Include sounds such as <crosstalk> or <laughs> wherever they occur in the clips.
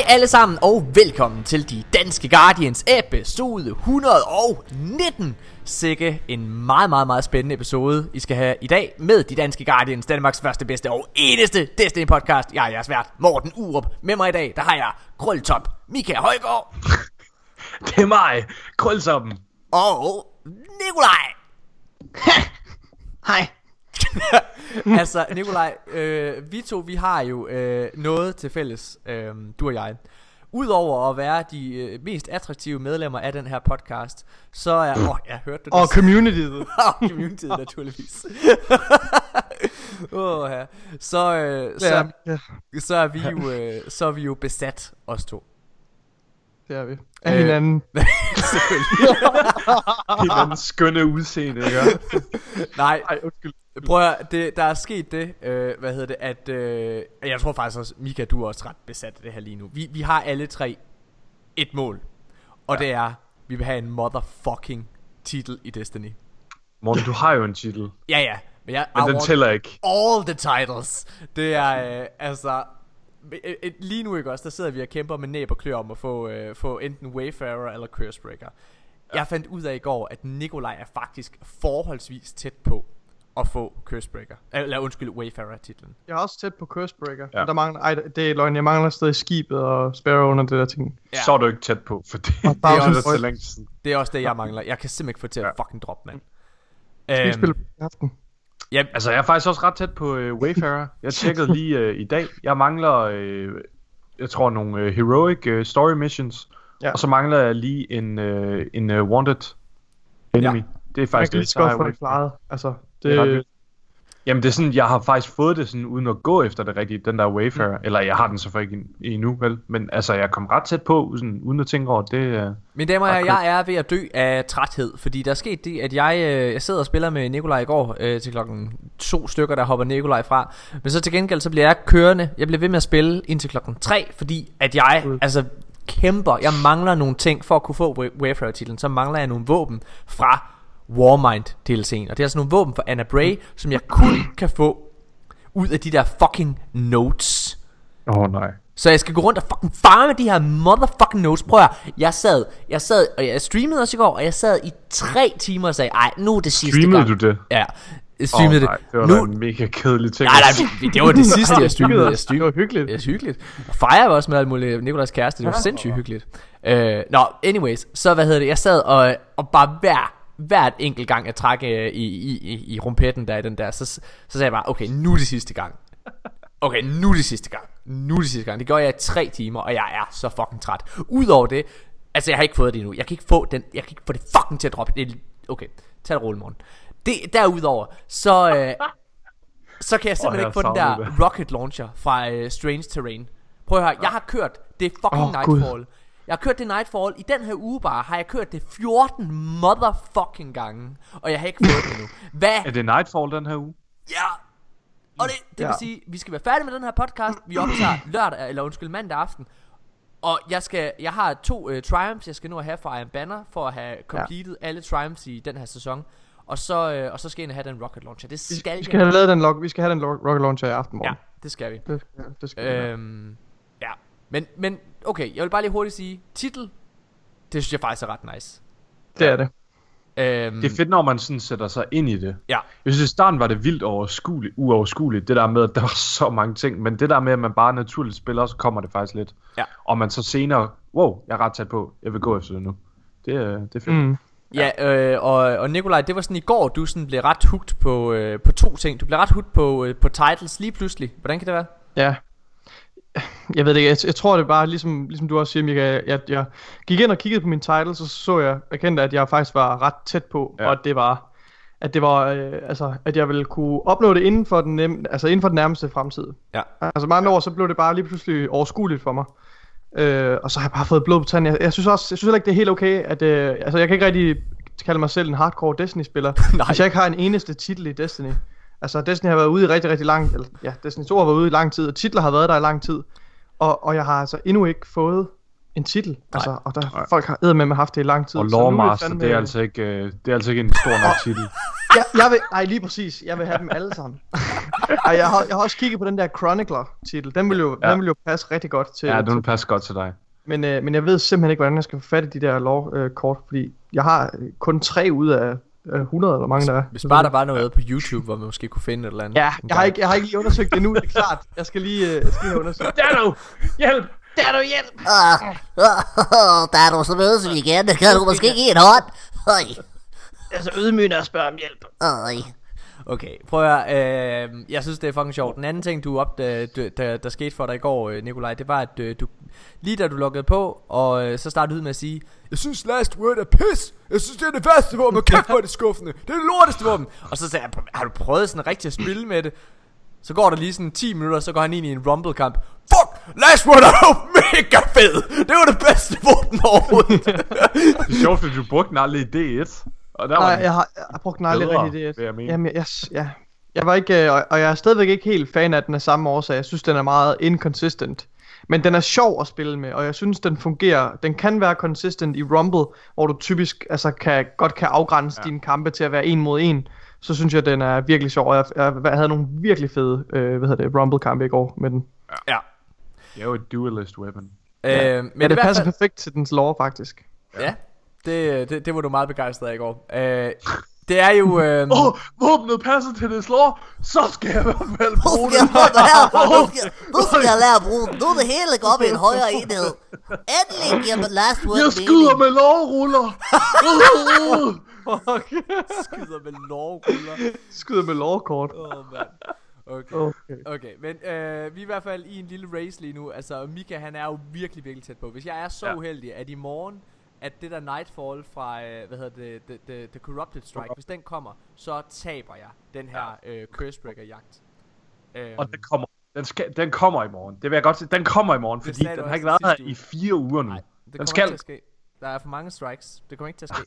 Hej alle sammen og velkommen til De Danske Guardians episode 119 Sikke en meget, meget, meget spændende episode, I skal have i dag med De Danske Guardians, Danmarks første, bedste og eneste Destiny podcast. Jeg er jeres vært, Morten Urup. Med mig i dag, der har jeg Krøltop, Mika Højgaard <laughs> Det er mig, Krølsoppen. og Nikolaj. <laughs> Hej. <laughs> altså, Nikolaj, øh, vi to, vi har jo øh, noget til fælles, øh, du og jeg. Udover at være de øh, mest attraktive medlemmer af den her podcast, så er... Åh, oh, jeg hørte det. <laughs> Og communityet. Og <laughs> community naturligvis. oh, ja. Så, øh, så, Ja, ja, så, er vi jo, øh, så er vi jo besat, os to. det er vi. Af Øh. hinanden. Selvfølgelig. Det er den skønne udseende, ikke? Nej, Ej, undskyld. Prøv at, det, der er sket det, øh, hvad hedder det, at, øh, jeg tror faktisk også, Mika, du er også ret besat af det her lige nu. Vi, vi har alle tre et mål, og ja. det er, vi vil have en motherfucking titel i Destiny. Morten, du har jo en titel, Ja, ja, men jeg men I den tæller ikke. all the titles. Det er, øh, altså, øh, øh, lige nu ikke også, der sidder vi og kæmper med næb og klør om at få, øh, få enten Wayfarer eller Cursebreaker. Jeg fandt ud af i går, at Nikolaj er faktisk forholdsvis tæt på at få Cursebreaker. Eller undskyld, Wayfarer-titlen. Jeg er også tæt på Cursebreaker. Ja. Der mangler, ej, det er løgn. Jeg mangler stadig skibet og Sparrow under det der ting. Ja. Så er du ikke tæt på, for det, er også så længe siden. Det er også det, jeg mangler. Jeg kan simpelthen ikke få til at Ja. fucking droppe, mand. Skal vi Øhm, spille i aften? ja, Altså, jeg er faktisk også ret tæt på uh, Wayfarer. Jeg tjekkede <laughs> lige uh, i dag. Jeg mangler, uh, jeg tror, nogle uh, heroic uh, story missions. Ja. Og så mangler jeg lige en, uh, en uh, wanted enemy. Ja. Det er Jeg faktisk kan lige det. jeg Wayfarer. klaret. Altså, Det er ret det, vildt. Jamen det er sådan, jeg har faktisk fået det sådan, uden at gå efter det rigtige, den der Wayfarer. Mm. Eller jeg har den selvfølgelig ikke endnu, vel? Men altså, jeg kom ret tæt på, sådan, uden at tænke over det. Uh... Mine damer og herrer, jeg er ved at dø af træthed, fordi der er sket det, at jeg, øh, jeg sidder og spiller med Nikolaj i går øh, til klokken to stykker, der hopper Nikolaj fra. Men så til gengæld, så bliver jeg kørende. Jeg bliver ved med at spille indtil klokken 3, fordi at jeg Ud. altså kæmper. Jeg mangler nogle ting for at kunne få Wa- Wayfarer-titlen. Så mangler jeg nogle våben fra Warmind DLC'en. Og det er altså nogle våben fra Anna Bray, som jeg kun kan få ud af de der fucking notes. Åh oh, nej. Så jeg skal gå rundt og fucking farme de her motherfucking notes. Prøv at jeg sad, jeg sad, og jeg streamede også i går, og jeg sad i tre timer og sagde, ej, nu er det sidste Streamede gang. du det? Ja, jeg streamede det. nej, det var nu, en mega kedelig ting. nej, nej, det- det var det sidste, jeg <laughs> streamede. Jeg det streamede. var hyggeligt. Det er hyggeligt. Og Freja var også med alt muligt. Nikolajs kæreste. Det var sindssygt hyggeligt. Øh, Nå, anyways. Så hvad hedder det? Jeg sad og, og bare hver, hvert enkelt gang jeg trak øh, i, i, i, i rumpetten der i den der, så, så sagde jeg bare, okay, nu er det sidste gang. Okay, nu er det sidste gang. Nu er det sidste gang. Det gjorde jeg i tre timer, og jeg er så fucking træt. Udover det, altså jeg har ikke fået det endnu. Jeg kan ikke få den, jeg kan ikke få det fucking til at droppe. Det okay, tag det roligt morgen. Det, derudover, så, øh, så kan jeg simpelthen jeg ikke få den der det. rocket launcher fra uh, Strange Terrain. Prøv at høre, jeg har kørt det fucking Åh, Nightfall. Jeg har kørt det Nightfall. I den her uge bare har jeg kørt det 14 motherfucking gange. Og jeg har ikke fået det endnu. Hvad? Er det Nightfall den her uge? Ja! Og det, det vil Ja. sige, vi skal være færdige med den her podcast. Vi optager lørdag, eller undskyld, mandag aften. Og jeg skal, jeg har to uh, triumphs, jeg skal nu have fra Iron Banner, for at have completed ja. alle triumphs i den her sæson. Og så, uh, og så skal jeg have den rocket launcher. Det Vi, skal vi jeg. skal have lavet den log, vi skal have den log, rocket launcher i aften Ja, morgen. det skal vi. Det, ja, det skal vi. Øhm, ja. Men, men, okay, jeg vil bare lige hurtigt sige, titel, det synes jeg faktisk er ret nice. Det er det. Øhm, Det er fedt, når man sådan sætter sig ind i det. Ja. Jeg synes, i starten var det vildt overskueligt, uoverskueligt, det der med, at der var så mange ting. Men det der med, at man bare naturligt spiller, så kommer det faktisk lidt. Ja. Og man så senere, wow, jeg er ret tæt på, jeg vil gå efter det nu. Det, er- det er fedt. Mm. Ja, øh, og, og Nikolaj, det var sådan i går, du sådan blev ret hooked på, øh, på to ting. Du blev ret hooked på, øh, på titles lige pludselig. Hvordan kan det være? Ja. Jeg ved det ikke, jeg, jeg tror det bare, ligesom, ligesom du også siger, Mika, jeg, jeg gik ind og kiggede på min title, så så jeg, erkendte, at jeg faktisk var ret tæt på, Ja. ja. og at det var, at det var, øh, altså, at jeg ville kunne opnå det inden for den, nem, altså inden for den nærmeste fremtid. Ja. Altså mange år, så blev det bare lige pludselig overskueligt for mig. Øh, og så har jeg bare fået blod på tanden. Jeg, jeg synes også, jeg synes heller ikke, det er helt okay, at, øh, altså jeg kan ikke rigtig kalde mig selv en hardcore Destiny-spiller, <laughs> hvis jeg ikke har en eneste titel i Destiny. Altså Destiny har været ude i rigtig, rigtig lang eller ja, Destiny 2 har været ude i lang tid, og titler har været der i lang tid. Og, og jeg har altså endnu ikke fået en titel. Altså, og der, folk har med haft det i lang tid. Og er Lawmaster, fandme- det er altså ikke, øh, det er altså ikke en stor nok titel. Ja, jeg vil, ej, lige præcis. Jeg vil have dem alle sammen. ej, jeg, har, jeg har også kigget på den der Chronicler-titel. Den vil jo, Ja. den vil jo passe rigtig godt til. Ja, den passer godt til dig. men, øh, men jeg ved simpelthen ikke, hvordan jeg skal få fat i de der lov-kort, fordi jeg har øh, kun tre ud af øh, 100 eller mange der er. Hvis bare der var noget på YouTube, hvor man måske kunne finde et eller andet. Ja, jeg har, ikke, jeg har ikke lige undersøgt det endnu, det er klart. Jeg skal lige, øh, jeg skal lige have undersøgt. Dano! Hjælp! Der er du hjælp! Ah, ah, der er du så mødes vi igen. Kan du måske give en hånd? Øj, er så ydmygende at spørge om hjælp. øj. Okay, prøv at høre, øh, jeg synes det er fucking sjovt Den anden ting du op, der, der, der skete for dig i går, øh, Nikolaj Det var at øh, du, lige da du lukkede på Og øh, så startede du ud med at sige Jeg synes last word er pis Jeg synes det er det værste våben Og kæft hvor er det skuffende Det er det lorteste våben Og så sagde jeg Har du prøvet sådan rigtig at spille med det så går der lige sådan 10 minutter, så går han ind i en rumble kamp. Fuck! Last Word er jo mega fed! Det var det bedste våben overhovedet. <laughs> Det er sjovt, fordi du brugte den aldrig i D1. Og der Nej, var jeg har, jeg har brugt den aldrig bedre, rigtig det. vil jeg mene. Jamen, jeg, jeg, ja. jeg var ikke, øh, og, og jeg er stadigvæk ikke helt fan af den af samme årsag. Jeg synes, den er meget inconsistent. Men den er sjov at spille med, og jeg synes, den fungerer. Den kan være consistent i Rumble, hvor du typisk altså, kan, godt kan afgrænse ja. dine kampe til at være en mod en. Så synes jeg, den er virkelig sjov, og jeg, jeg havde nogle virkelig fede øh, hvad hedder det, Rumble-kampe i går med den. ja. Det er jo et duelist weapon. Øh, men Men i det hvert passer fald- perfekt til dens lore, faktisk. Ja, det, det, det var du meget begejstret af i går. Øh, det er jo... Øh, Åh, oh, våbnet passer til det slår, så skal jeg i hvert fald Nu bruge skal jeg det. få det her. Nu skal, nu skal jeg lære at bruge den. Nu er det hele går op i en højere enhed. Endelig giver man last word Jeg skyder med lovruller. skyder med lovruller. Skyder med lore-kort. Åh, oh, mand. Okay. Okay. Okay, men øh, vi er i hvert fald i en lille race lige nu. Altså, Mika han er jo virkelig, virkelig tæt på. Hvis jeg er så Ja. uheldig, at i morgen, at det der Nightfall fra, øh, hvad hedder det, the, the, the Corrupted Strike, hvis den kommer, så taber jeg den her øh, Cursebreaker-jagt. Øhm, Og den kommer, den, skal, den kommer i morgen. Det vil jeg godt sige. Den kommer i morgen, fordi den har ikke været her i fire uger nu. Nej, det den skal. ikke til at ske. Der er for mange strikes. Det kommer ikke til at ske.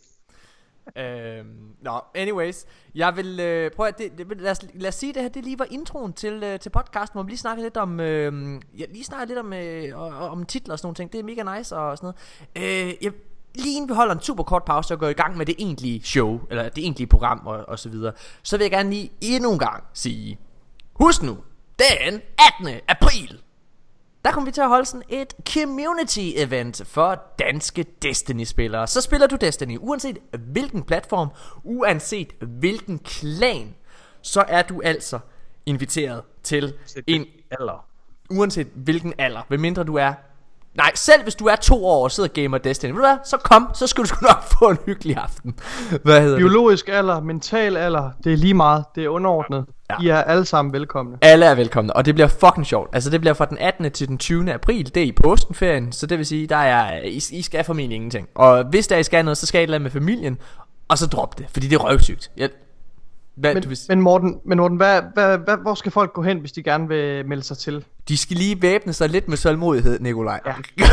<laughs> øhm, nå, anyways. Jeg vil øh, prøve at det, det, lad, os, lad os sige det her, det lige var introen til, øh, til podcasten, hvor vi lige snakkede lidt om, øh, ja, lige snakkede lidt om, øh, om titler og sådan nogle ting. Det er mega nice og sådan noget. Øh, jeg, lige inden vi holder en super kort pause og går i gang med det egentlige show, eller det egentlige program og, og så videre, så vil jeg gerne lige endnu en gang sige, husk nu, den 18. april, der kommer vi til at holde sådan et community event for danske Destiny-spillere. Så spiller du Destiny, uanset hvilken platform, uanset hvilken klan, så er du altså inviteret til en, Alder. uanset hvilken alder, medmindre du er Nej, selv hvis du er to år og sidder og gamer Destiny, ved du hvad, så kom, så skal du sgu nok få en hyggelig aften. Hvad hedder det? Biologisk alder, mental alder, det er lige meget, det er underordnet. Ja. I er alle sammen velkomne. Alle er velkomne, og det bliver fucking sjovt. Altså det bliver fra den 18. til den 20. april, det er i påskenferien, så det vil sige, der er, I, I skal formentlig ingenting. Og hvis der I skal noget, så skal I et eller andet med familien, og så drop det, fordi det er røvsygt. Jeg, hvad, Men, du vil, men Morten, men Morten hvad, hvad, hvad, hvor skal folk gå hen, hvis de gerne vil melde sig til? de skal lige væbne sig lidt med sølvmodighed, Nikolaj. Ja. <laughs>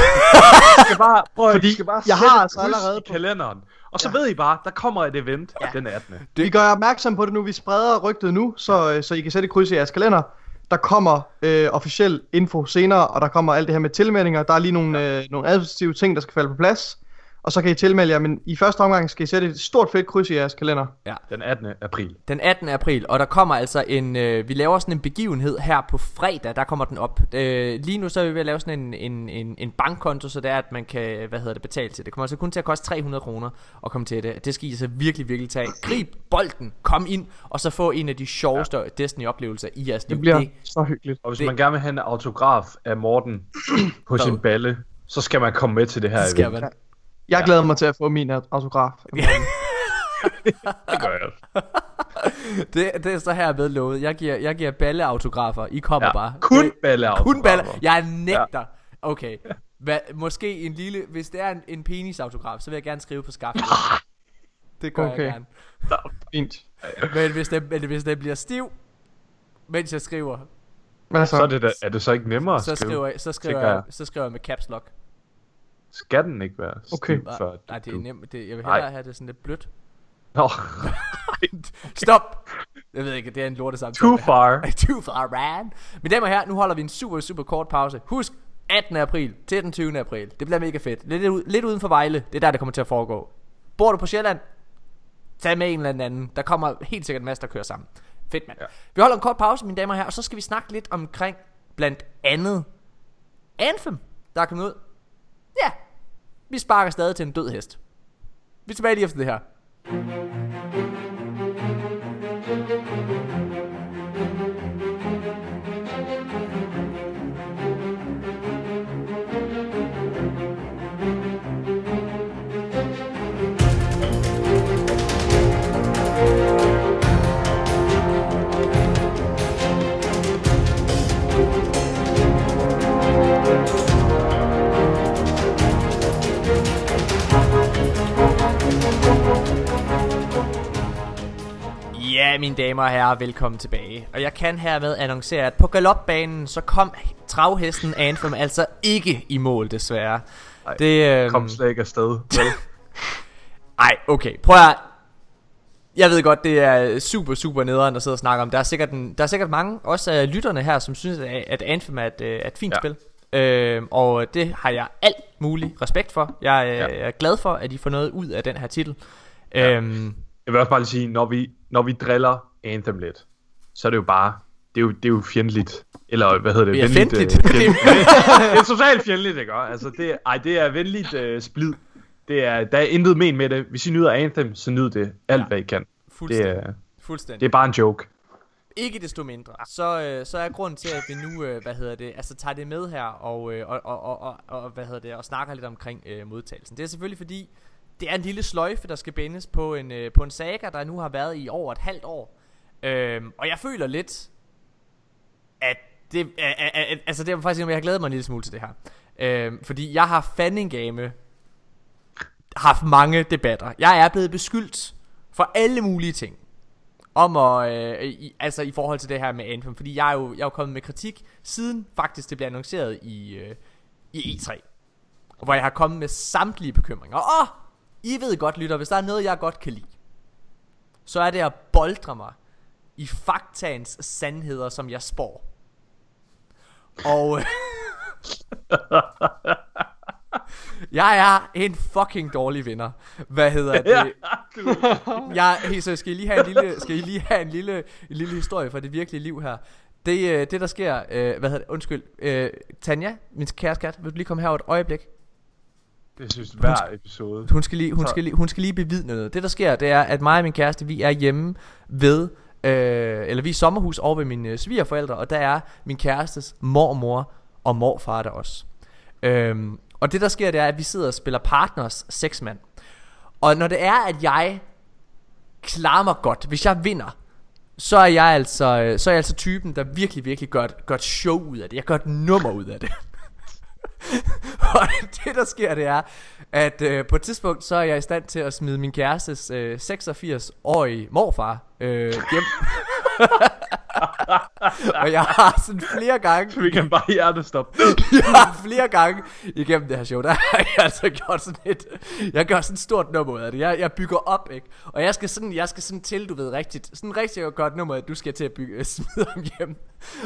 skal bare, prøv, Fordi skal bare jeg har altså allerede på- kalenderen. Og så ved I bare, der kommer et event ja. den 18. Det... Vi gør opmærksom på det nu, vi spreder rygtet nu, så, øh, så I kan sætte kryds i jeres kalender. Der kommer øh, officiel info senere, og der kommer alt det her med tilmeldinger. Der er lige nogle, øh, nogle administrative ting, der skal falde på plads. Og så kan I tilmelde jer, men i første omgang skal I sætte et stort fedt kryds i jeres kalender. ja. Den 18. april. Den 18. april, og der kommer altså en, øh, vi laver sådan en begivenhed her på fredag, der kommer den op. Øh, lige nu så er vi ved at lave sådan en, en, en, en bankkonto, så det er, at man kan, hvad hedder det, betale til det. Det kommer altså kun til at koste 300 kroner at komme til det. Det skal I så virkelig, virkelig tage. Grib bolden, kom ind, og så få en af de sjoveste ja. Destiny-oplevelser i jeres liv. Det bliver så hyggeligt. Og hvis Det- det... man gerne vil have en autograf af Morten på sin balle, så skal man komme med til det her skal event. man. Jeg glæder mig til at få min autograf. <laughs> Det gør jeg. <laughs> Det, det er så her med lovet. Jeg giver, jeg giver balleautografer. I kommer Ja, bare. kun Det- balleautografer. Kun balle. Jeg nægter. Okay. Hvad, måske en lille... Hvis det er en, en penisautograf, så vil jeg gerne skrive på skaftet. <laughs> Det gør Okay. jeg gerne. Fint. Men hvis det, men hvis det bliver stiv, mens jeg skriver, Hvad så? Så er det, da, er det så ikke nemmere at så skrive? skriver, jeg, så skriver, jeg. så skriver jeg med caps lock. Skal den ikke være Okay. stiv før Nej, det er du- nemt. Det, jeg vil Nej. hellere have det sådan lidt blødt. Nå, <laughs> Stop! Jeg ved ikke, det er en lorte samtale. too far. <laughs> Too far, man. Mine damer og herrer, nu holder vi en super, super kort pause. Husk, 18. april til den 20. april. Det bliver mega fedt. Lidt, lidt uden for Vejle. Det er der, det kommer til at foregå. Bor du på Sjælland? Tag med en eller anden. Der kommer helt sikkert en masse, der kører sammen. Fedt, mand. Ja. Vi holder en kort pause, mine damer og herrer, og så skal vi snakke lidt omkring blandt andet Anthem, der er kommet ud. Ja, vi sparker stadig til en død hest. Vi er tilbage lige efter det her. Ja, mine damer og herrer, velkommen tilbage. Og jeg kan hermed annoncere, at på galopbanen, så kom travhesten Anthem altså ikke i mål, desværre. Ej, det øh, Kom slet ikke afsted. Vel? <laughs> Ej, okay. Prøv at... Jeg ved godt, det er super, super nederen at sidde og snakke om. Der er sikkert, en, der er sikkert mange, også af lytterne her, som synes, at Anthem er et, øh, er et fint Ja. spil. Øh, og det har jeg alt mulig respekt for. Jeg, øh, Ja. er glad for, at I får noget ud af den her titel. Ja. Øhm, Jeg vil også bare lige sige, når vi, når vi driller Anthem lidt, så er det jo bare, det er jo, det er jo fjendtligt. Eller hvad hedder det? Ja, Venligt, fjendtligt. øh, fjendtligt. <laughs> <laughs> det er totalt fjendtligt, ikke? Altså, det, ej, det er venligt øh, splid. Det er, der er intet men med det. Hvis I nyder Anthem, så nyd det alt, Ja. hvad I kan. Det fuldstændig. er, fuldstændig. det er bare en joke. Ikke desto mindre, så, øh, så er grunden til, at vi nu, øh, hvad hedder det, altså tager det med her, og, øh, og, og, og, og, og, hvad hedder det, og snakker lidt omkring øh, modtagelsen. Det er selvfølgelig fordi, det er en lille sløjfe, der skal bindes på en, øh, på en saga, der nu har været i over et halvt år. Øhm, og jeg føler lidt, at det, øh, øh, øh, altså det er faktisk, jeg har glædet mig en lille smule til det her. Øhm, fordi jeg har fandengame haft mange debatter. Jeg er blevet beskyldt for alle mulige ting om at, øh, i, altså i forhold til det her med Anthem, fordi jeg er jo, jeg er jo kommet med kritik siden faktisk det blev annonceret i, øh, i E3, hvor jeg har kommet med samtlige bekymringer. Og i ved godt, lytter, hvis der er noget, jeg godt kan lide, så er det at boldre mig i faktaens sandheder, som jeg spår. Og øh, <laughs> jeg er en fucking dårlig vinder. Hvad hedder det? Jeg, hey, så skal I lige have en lille, skal I lige have en lille, en lille historie fra det virkelige liv her. Det, øh, det der sker, øh, hvad hedder det, undskyld, øh, Tanja, min kæreste kat, vil du lige komme her et øjeblik? Det synes hver episode. Hun skal lige, hun Så- skal lige, hun skal lige bevidne noget. Det der sker, det er, at mig og min kæreste, vi er hjemme ved, øh, eller vi er i sommerhus over ved mine øh, svigerforældre, og der er min kærestes mormor og morfar der også. Øhm, og det der sker, det er, at vi sidder og spiller partners seks mand. Og når det er, at jeg klarer mig godt, hvis jeg vinder, så er jeg altså, øh, så er jeg altså typen, der virkelig, virkelig gør et, gør et show ud af det. Jeg gør et nummer ud af det. <laughs> og det der sker det er At øh, på et tidspunkt Så er jeg i stand til at smide min kærestes øh, 86-årige morfar øh, hjem <laughs> Og jeg har sådan flere gange Vi kan bare hjertestop. <laughs> jeg har flere gange igennem det her show, der har jeg altså gjort sådan et, jeg gør sådan et stort nummer ud af det. Jeg, jeg bygger op, ikke? Og jeg skal sådan, jeg skal sådan til, du ved rigtigt, sådan rigtig godt nummer, at du skal til at bygge, smide ham hjem.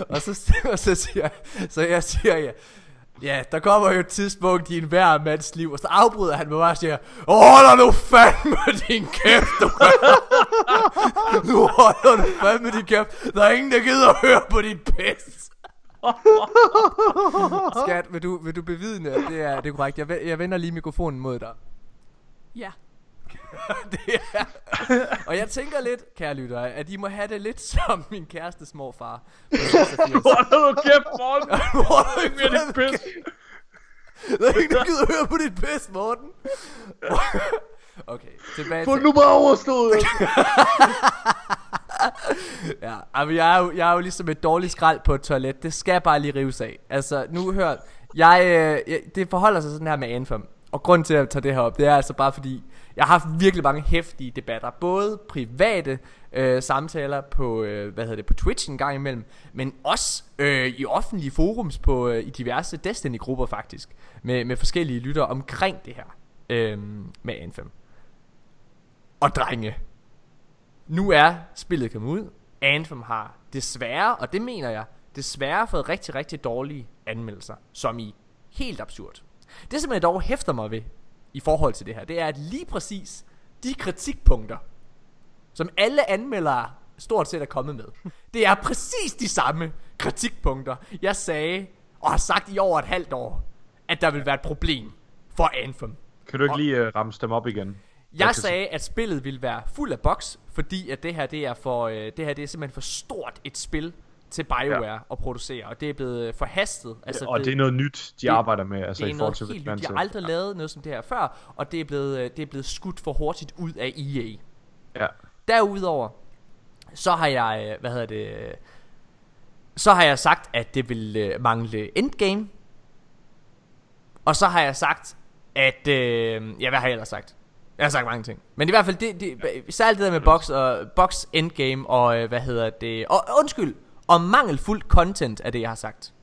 Og så, og så siger jeg, så jeg siger, ja, Ja, der kommer jo et tidspunkt i enhver mands liv, og så afbryder han mig bare og siger, Hold nu fandme din kæft, du. <laughs> nu holder du fandme din kæft. Der er ingen, der gider at høre på dit pis. <laughs> Skat, vil du, vil du bevidne, at det er, det er korrekt? Jeg, jeg vender lige mikrofonen mod dig. Ja. <laughs> det er. Og jeg tænker lidt, kære lyttere, at I må have det lidt som min kærestes morfar. på 86. Hold nu kæft, Morten. <laughs> Hvor er du fandme- pis. Der er ingen, der gider høre på dit pis, Morten. okay, tilbage Få til... nu bare overstået. <laughs> Ja, altså, jeg, er jo, jeg er jo ligesom et dårligt skrald på et toilet. Det skal bare lige rives af. Altså, nu hør. Jeg, øh, jeg, det forholder sig sådan her med Anthem. Og grunden til at jeg tager det her op, det er altså bare fordi, jeg har haft virkelig mange hæftige debatter. Både private øh, samtaler på, øh, hvad hedder det, på Twitch en gang imellem, men også øh, i offentlige forums på, øh, i diverse Destiny-grupper faktisk, med, med forskellige lyttere omkring det her øh, med Anthem. Og drenge, nu er spillet kommet ud. Anthem har desværre, og det mener jeg, desværre fået rigtig, rigtig dårlige anmeldelser. Som i helt absurd. Det som jeg dog hæfter mig ved i forhold til det her, det er at lige præcis de kritikpunkter, som alle anmeldere stort set er kommet med. Det er præcis de samme kritikpunkter, jeg sagde og har sagt i over et halvt år, at der vil være et problem for Anthem. Kan du ikke lige uh, ramse dem op igen? Jeg sagde, at spillet ville være fuld af bugs, fordi at det her det er for øh, det her det er simpelthen for stort et spil til BioWare ja. at producere, og det er blevet øh, forhastet. Altså, og det, det er noget nyt, de det, arbejder med, altså det er i forhold til helt nyt. De har aldrig ja. lavet noget som det her før, og det er blevet øh, det er blevet skudt for hurtigt ud af EA. Ja. Derudover så har jeg øh, hvad hedder det så har jeg sagt at det vil mangle endgame. Og så har jeg sagt at øh, ja hvad har jeg ellers sagt? Jeg har sagt mange ting. Men i hvert fald, det, det, særligt det der med box, og, box endgame og hvad hedder det... Og undskyld, og mangelfuldt content er det, jeg har sagt.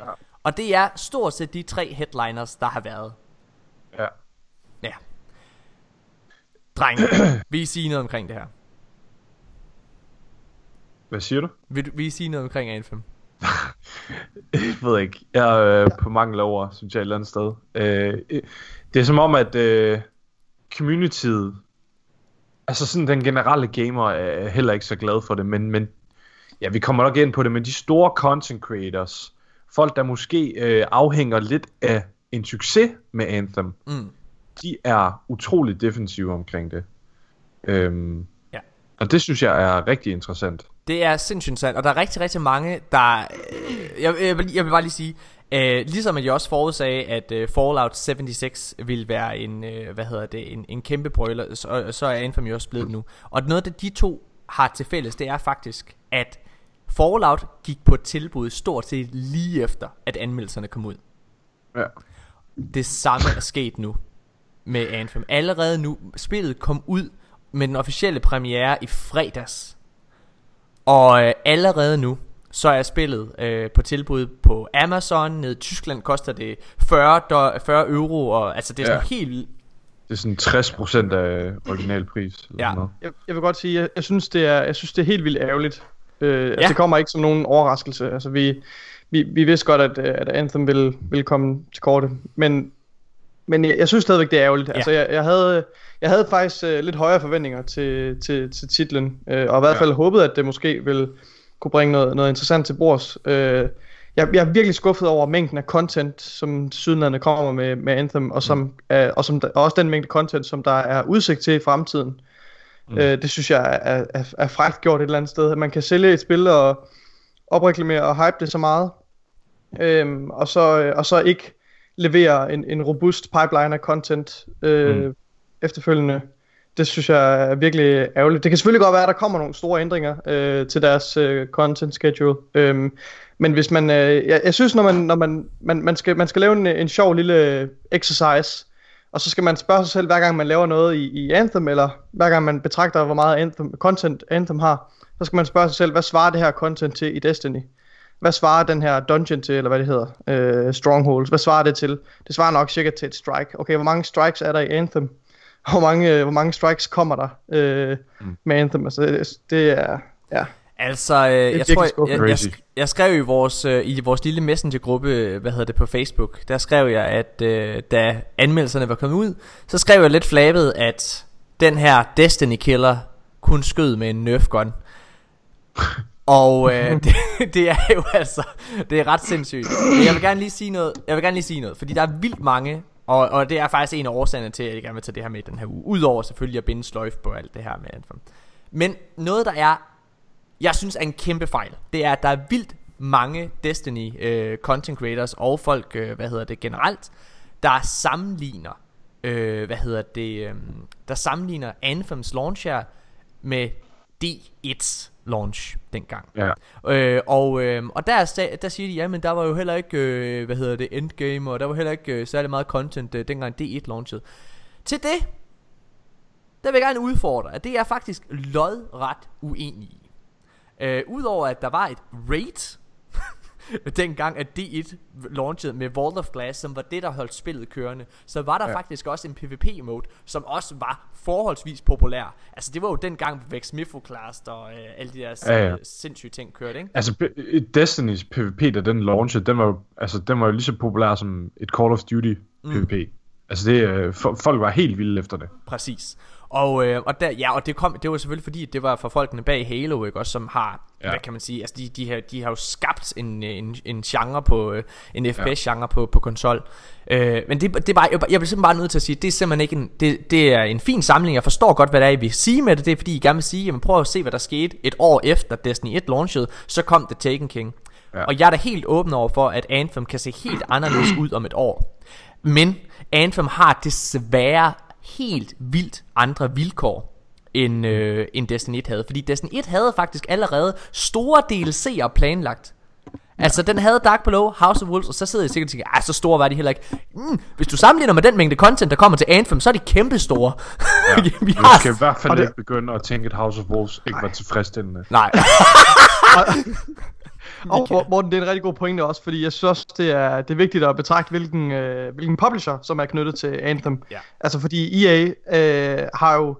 Ja. Og det er stort set de tre headliners, der har været. Ja. Ja. Drenge, vil I sige noget omkring det her? Hvad siger du? Vil, vil I sige noget omkring Anthem? <laughs> jeg ved ikke. Jeg er øh, på mangel over, synes jeg, et eller andet sted. Øh, det er som om, at... Øh, communityet, altså sådan den generelle gamer er heller ikke så glad for det, men, men ja, vi kommer nok ind på det, men de store content creators, folk der måske øh, afhænger lidt af en succes med Anthem, mm. de er utrolig defensive omkring det. Øhm, ja. Og det synes jeg er rigtig interessant. Det er sindssygt interessant, og der er rigtig, rigtig mange, der... Øh, jeg, jeg, vil, jeg vil bare lige sige, Øh, ligesom at jeg også forudsagde, at øh, Fallout 76 ville være en, øh, hvad hedder det, en, en kæmpe brøler, så, så er Anthem jo også blevet nu. Og noget af de to har til fælles, det er faktisk, at Fallout gik på tilbud stort set lige efter, at anmeldelserne kom ud. Ja. Det samme er sket nu med Anthem. Allerede nu, spillet kom ud med den officielle premiere i fredags. Og øh, allerede nu, så er spillet øh, på tilbud på Amazon. Nede i Tyskland koster det 40, do, 40 euro, og altså det er sådan ja. helt det er sådan 60% af originalpris. Ja. Jeg, jeg vil godt sige, jeg, jeg, synes, det er, jeg synes, det er helt vildt ærgerligt. Øh, altså, ja. det kommer ikke som nogen overraskelse. Altså, vi, vi, vi vidste godt, at, at Anthem ville, ville komme til kortet. Men, men jeg, jeg synes stadigvæk, det er ærgerligt. Ja. Altså, jeg, jeg, havde, jeg havde faktisk uh, lidt højere forventninger til, til, til titlen. Uh, og i hvert fald ja. håbet, at det måske ville kunne bringe noget, noget interessant til bords. Øh, jeg, jeg er virkelig skuffet over mængden af content, som sydlandene kommer med, med Anthem, og, som, mm. er, og, som, og også den mængde content, som der er udsigt til i fremtiden. Mm. Øh, det synes jeg er, er, er frækt gjort et eller andet sted. At man kan sælge et spil og opreklamere og hype det så meget, øhm, og, så, og så ikke levere en, en robust pipeline af content øh, mm. efterfølgende det synes jeg er virkelig ærgerligt. Det kan selvfølgelig godt være, at der kommer nogle store ændringer øh, til deres øh, content schedule. Øhm, men hvis man, øh, jeg, jeg synes, når man, når man, man, man, skal, man skal lave en, en sjov lille exercise, og så skal man spørge sig selv, hver gang man laver noget i, i Anthem, eller hver gang man betragter, hvor meget Anthem, content Anthem har, så skal man spørge sig selv, hvad svarer det her content til i Destiny? Hvad svarer den her dungeon til, eller hvad det hedder, øh, Strongholds, hvad svarer det til? Det svarer nok cirka til et strike. Okay, hvor mange strikes er der i Anthem? <laughs> hvor mange, øh, hvor mange strikes kommer der øh, mm. med Anthem. Altså, det, det er, ja. Altså, øh, jeg tror, jeg, jeg, jeg, jeg skrev i vores, øh, i vores lille messengergruppe, hvad hedder det, på Facebook, der skrev jeg, at øh, da anmeldelserne var kommet ud, så skrev jeg lidt flabet, at den her Destiny Killer kun skød med en Nerf gun. <laughs> Og øh, <laughs> det, det er jo altså, det er ret sindssygt. Men jeg vil gerne lige sige noget, jeg vil gerne lige sige noget, fordi der er vildt mange og, og det er faktisk en af årsagerne til, at jeg gerne vil tage det her med den her uge. Udover selvfølgelig at binde sløjf på alt det her med Anthem. Men noget, der er, jeg synes er en kæmpe fejl, det er, at der er vildt mange Destiny øh, content creators og folk, øh, hvad hedder det generelt, der sammenligner, øh, hvad hedder det, øh, der sammenligner Anthems launch her med D1's launch dengang. Ja. Øh, og, øh, og der, der siger de, jamen der var jo heller ikke, øh, hvad hedder det, endgame, og der var heller ikke øh, særlig meget content, øh, dengang D1 launchede. Til det, der vil jeg gerne udfordre, at det er faktisk lodret uenig i. Øh, Udover at der var et raid, <laughs> dengang at D1 launchede med Vault of Glass, som var det, der holdt spillet kørende, så var der ja. faktisk også en PvP-mode, som også var forholdsvis populær. Altså det var jo dengang Vex Mifoclast og øh, alle de der Ja, ja. øh, sindssyge ting kørte, ikke? Altså, Destiny's PvP, da den launchede, den var jo, altså, den var jo lige så populær som et Call of Duty PvP. Mm. Altså, det, øh, fo- folk var helt vilde efter det. Præcis. Og, øh, og, der, ja, og det, kom, det var selvfølgelig fordi, det var for folkene bag Halo, ikke? Også, som har, ja. Ja. hvad kan man sige, altså de, de, har, de har jo skabt en, en, en genre på, øh, en FPS-genre på, på konsol. Øh, men det, det er bare, jeg, jeg bliver simpelthen bare nødt til at sige, det er simpelthen ikke en, det, det er en fin samling, jeg forstår godt, hvad det er, I vil sige med det, det er fordi, I gerne vil sige, jamen prøv at se, hvad der skete et år efter Destiny 1 launchede, så kom The Taken King. Ja. Ja. Og jeg er da helt åben over for, at Anthem kan se helt anderledes ud om et år. Men Anthem har desværre helt vildt andre vilkår end, øh, end Destiny 1 havde. Fordi Destiny 1 havde faktisk allerede store DLC'er planlagt. Altså den havde Dark Below, House of Wolves, og så sidder jeg sikkert og tænker, "Ej, så store var de heller ikke. Mm, hvis du sammenligner med den mængde content, der kommer til Anthem, så er de kæmpe store. Ja. <laughs> Vi Du har... skal i hvert fald det- ikke begynde at tænke, at House of Wolves ikke var tilfredsstillende. Nej, <laughs> Og <laughs> Mor- Morten, det er en rigtig god pointe også, fordi jeg synes også, det er, det er vigtigt at betragte, hvilken, øh, hvilken publisher, som er knyttet til Anthem. Ja. Altså fordi EA øh, har jo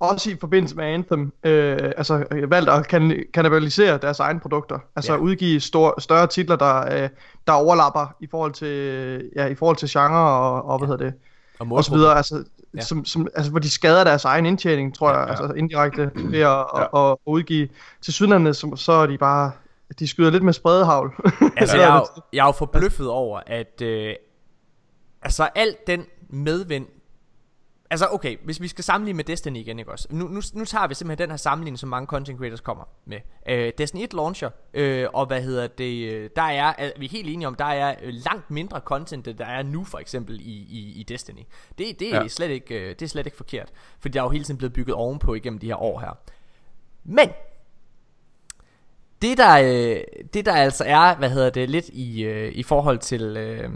også i forbindelse med Anthem øh, altså, øh, valgt at kan, kannibalisere deres egne produkter. Altså Ja. ja. udgive stor, større titler, der, øh, der overlapper i forhold til, ja, i forhold til genre og, og hvad hedder det, og og så videre. Altså, Ja. ja. som, som, altså, hvor de skader deres egen indtjening, tror jeg, Ja. altså indirekte <clears throat> ved at, ja. at, at udgive. Til sydlandene, så, så er de bare, de skyder lidt med spredehavl. <laughs> Altså, Så jeg, er jo, jeg er jo forbløffet over, at øh, altså alt den medvind, altså okay, hvis vi skal sammenligne med Destiny igen, ikke også? Nu, nu, nu tager vi simpelthen den her sammenligning, som mange content creators kommer med. Øh, Destiny 1 launcher, øh, og hvad hedder det, øh, der er, er, vi er helt enige om, der er øh, langt mindre content, end der er nu for eksempel i, i, i Destiny. Det, det, er Ja. slet ikke, øh, det er slet ikke forkert, fordi der er jo hele tiden blevet bygget ovenpå igennem de her år her. Men, det der, øh, det der altså er, hvad hedder det, lidt i, øh, i forhold til, øh,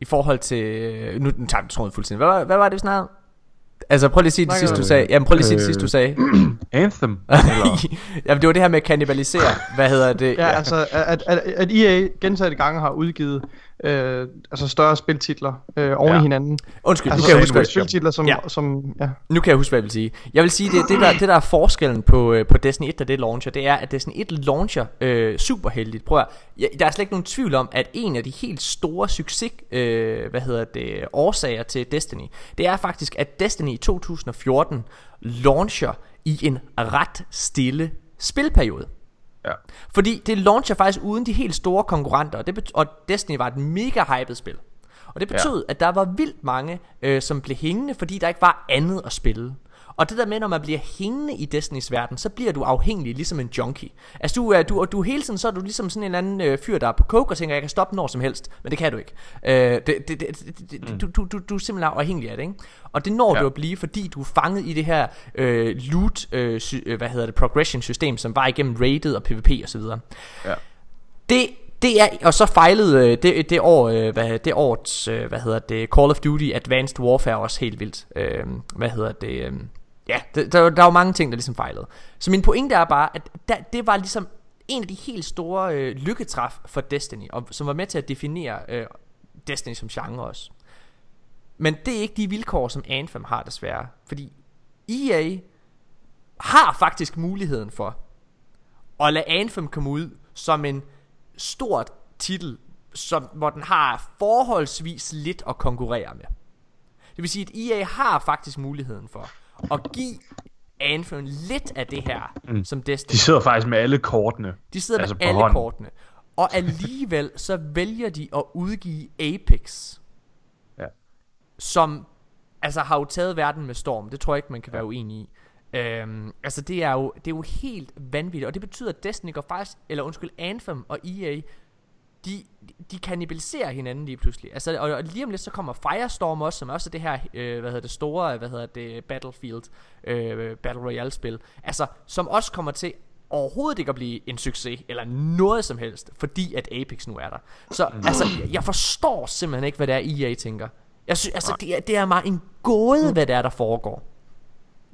i forhold til, øh, nu, nu tager vi tråden fuldstændig, hvad, var- hvad var det vi snakkede? Altså prøv lige at sige det sidste du sagde, jamen prøv lige at sige det Øh, sidste du sagde. <clears throat> Anthem? Eller? <laughs> jamen det var det her med at kannibalisere, hvad hedder det? Ja, altså at, at, at EA gentagne gange har udgivet øh, altså større spiltitler øh, oven Ja. i hinanden. Undskyld, Altså nu kan jeg huske, hvad, spiltitler, som, Ja. som ja. nu kan jeg huske, hvad jeg vil sige. Jeg vil sige, det, det, der, det der er forskellen på, øh, på Destiny 1, da det launcher, det er, at Destiny 1 launcher øh, super heldigt. Prøv at, der er slet ikke nogen tvivl om, at en af de helt store succes, øh, hvad hedder det, årsager til Destiny, det er faktisk, at Destiny i 2014 launcher i en ret stille spilperiode. Ja. Fordi det launcher faktisk uden de helt store konkurrenter, og, det og Destiny var et mega hyped spil. Og det betød, ja. at der var vildt mange, øh, som blev hængende, fordi der ikke var andet at spille. Og det der med, når man bliver hængende i Destinys verden, så bliver du afhængig, ligesom en junkie. Altså du er, du, og du hele tiden, så er du ligesom sådan en anden øh, fyr, der er på coke og tænker, jeg kan stoppe når som helst. Men det kan du ikke. Øh, det, det, det, det, mm. du, du, du, du er simpelthen afhængig af det, ikke? Og det når ja. Du at blive, fordi du er fanget i det her øh, loot, øh, sy, øh, hvad hedder det, progression system, som var igennem rated og PvP og så videre. Ja. Det, det er, og så fejlede øh, det, det år, øh, hvad, det årets, øh, hvad hedder det, Call of Duty Advanced Warfare også helt vildt. Øh, hvad hedder det, ja, det, der, der var mange ting, der ligesom fejlede. Så min pointe er bare, at der, det var ligesom en af de helt store øh, lykketræf for Destiny, og, som var med til at definere øh, Destiny som genre også. Men det er ikke de vilkår, som Anthem har desværre. Fordi EA har faktisk muligheden for at lade Anthem komme ud som en stort titel, som, hvor den har forholdsvis lidt at konkurrere med. Det vil sige, at EA har faktisk muligheden for at give Anthem lidt af det her, mm. som Destiny De sidder faktisk med alle kortene. de sidder altså med alle hånden. kortene. Og alligevel så vælger de at udgive Apex, Ja. som altså har jo taget verden med storm. Det tror jeg ikke, man kan være uenig i. Øhm, altså det er, jo, det er jo helt vanvittigt, og det betyder, at Destiny går faktisk, eller undskyld, Anthem og EA, de, de kannibaliserer hinanden lige pludselig. Altså, og, og lige om lidt så kommer Firestorm også, som også er det her, øh, hvad hedder det, store, hvad hedder det, Battlefield, øh, Battle Royale spil. Altså, som også kommer til overhovedet ikke at blive en succes, eller noget som helst, fordi at Apex nu er der. Så altså, jeg, jeg forstår simpelthen ikke, hvad det er, EA tænker. Jeg synes, altså, det er, det er mig en gåde, hvad det er, der foregår.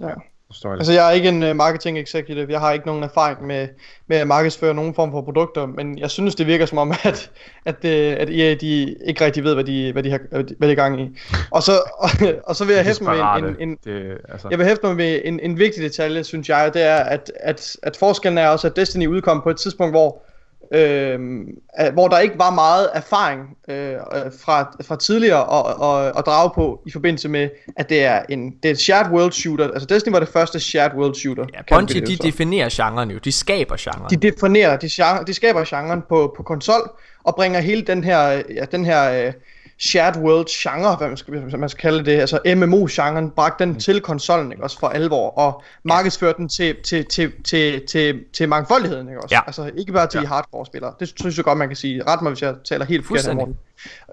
Ja. Forstår jeg. Altså, jeg er ikke en uh, marketing executive. Jeg har ikke nogen erfaring med, med at markedsføre nogen form for produkter, men jeg synes, det virker som om, <laughs> at, at, uh, at EA, de ikke rigtig ved, hvad de, hvad de, har, hvad de, er gang i. Og så, <laughs> og, og så vil jeg hæfte mig med en, en, en, det, altså, jeg vil hæfte mig med en, en vigtig detalje, synes jeg, det er, at, at, at forskellen er også, at Destiny udkom på et tidspunkt, hvor øh, hvor der ikke var meget erfaring øh, øh, fra, fra tidligere at, at, at drage på i forbindelse med, at det er en det er et shared world shooter. Altså Destiny var det første shared world shooter. Ja, Bungie, de definerer genren jo. De skaber genren. de definerer, de, genre, de skaber genren på, på konsol, og bringer hele den her, ja, den her uh, shared world genre, hvad man skal, man skal kalde det, altså MMO-genren, bragt den til konsollen, ikke også, for alvor, og markedsført den til, til, til, til, til, til mangfoldigheden, ikke også? Ja. Altså ikke bare til ja. hardcore-spillere. Det synes jeg godt, man kan sige. Ret mig, hvis jeg taler helt forkert. Morten.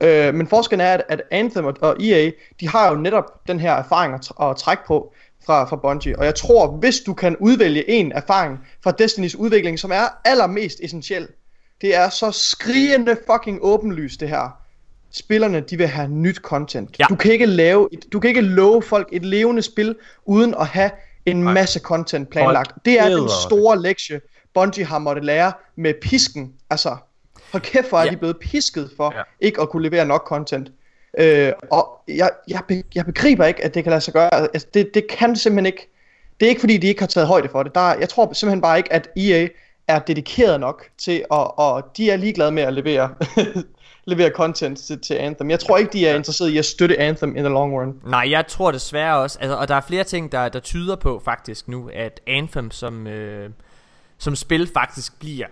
Øh, men forskellen er, at, at Anthem og, og EA, de har jo netop den her erfaring at, tr- at trække på fra, fra Bungie. Og jeg tror, hvis du kan udvælge en erfaring fra Destinys udvikling, som er allermest essentiel, det er så skrigende fucking åbenlyst det her. Spillerne, de vil have nyt content. Ja. Du kan ikke lave, et, du kan ikke love folk et levende spil, uden at have en masse content planlagt. Folk Det er den store lektie, Bungie har måttet lære med pisken. Altså, hold kæft, hvor er Ja. de blevet pisket for Ja. ikke at kunne levere nok content. Øh, og jeg, jeg, be, jeg begriber ikke, at det kan lade sig gøre. Altså, det, det kan simpelthen ikke. Det er ikke fordi, de ikke har taget højde for det. Der, er- jeg tror simpelthen bare ikke, at EA er dedikeret nok til, at, og de er ligeglade med at levere, <laughs> levere content til, til Anthem. Jeg tror ikke, de er interesseret i at støtte Anthem in the long run. Nej, jeg tror desværre også, altså, og der er flere ting, der, der tyder på faktisk nu, at Anthem som, øh, som spil faktisk bliver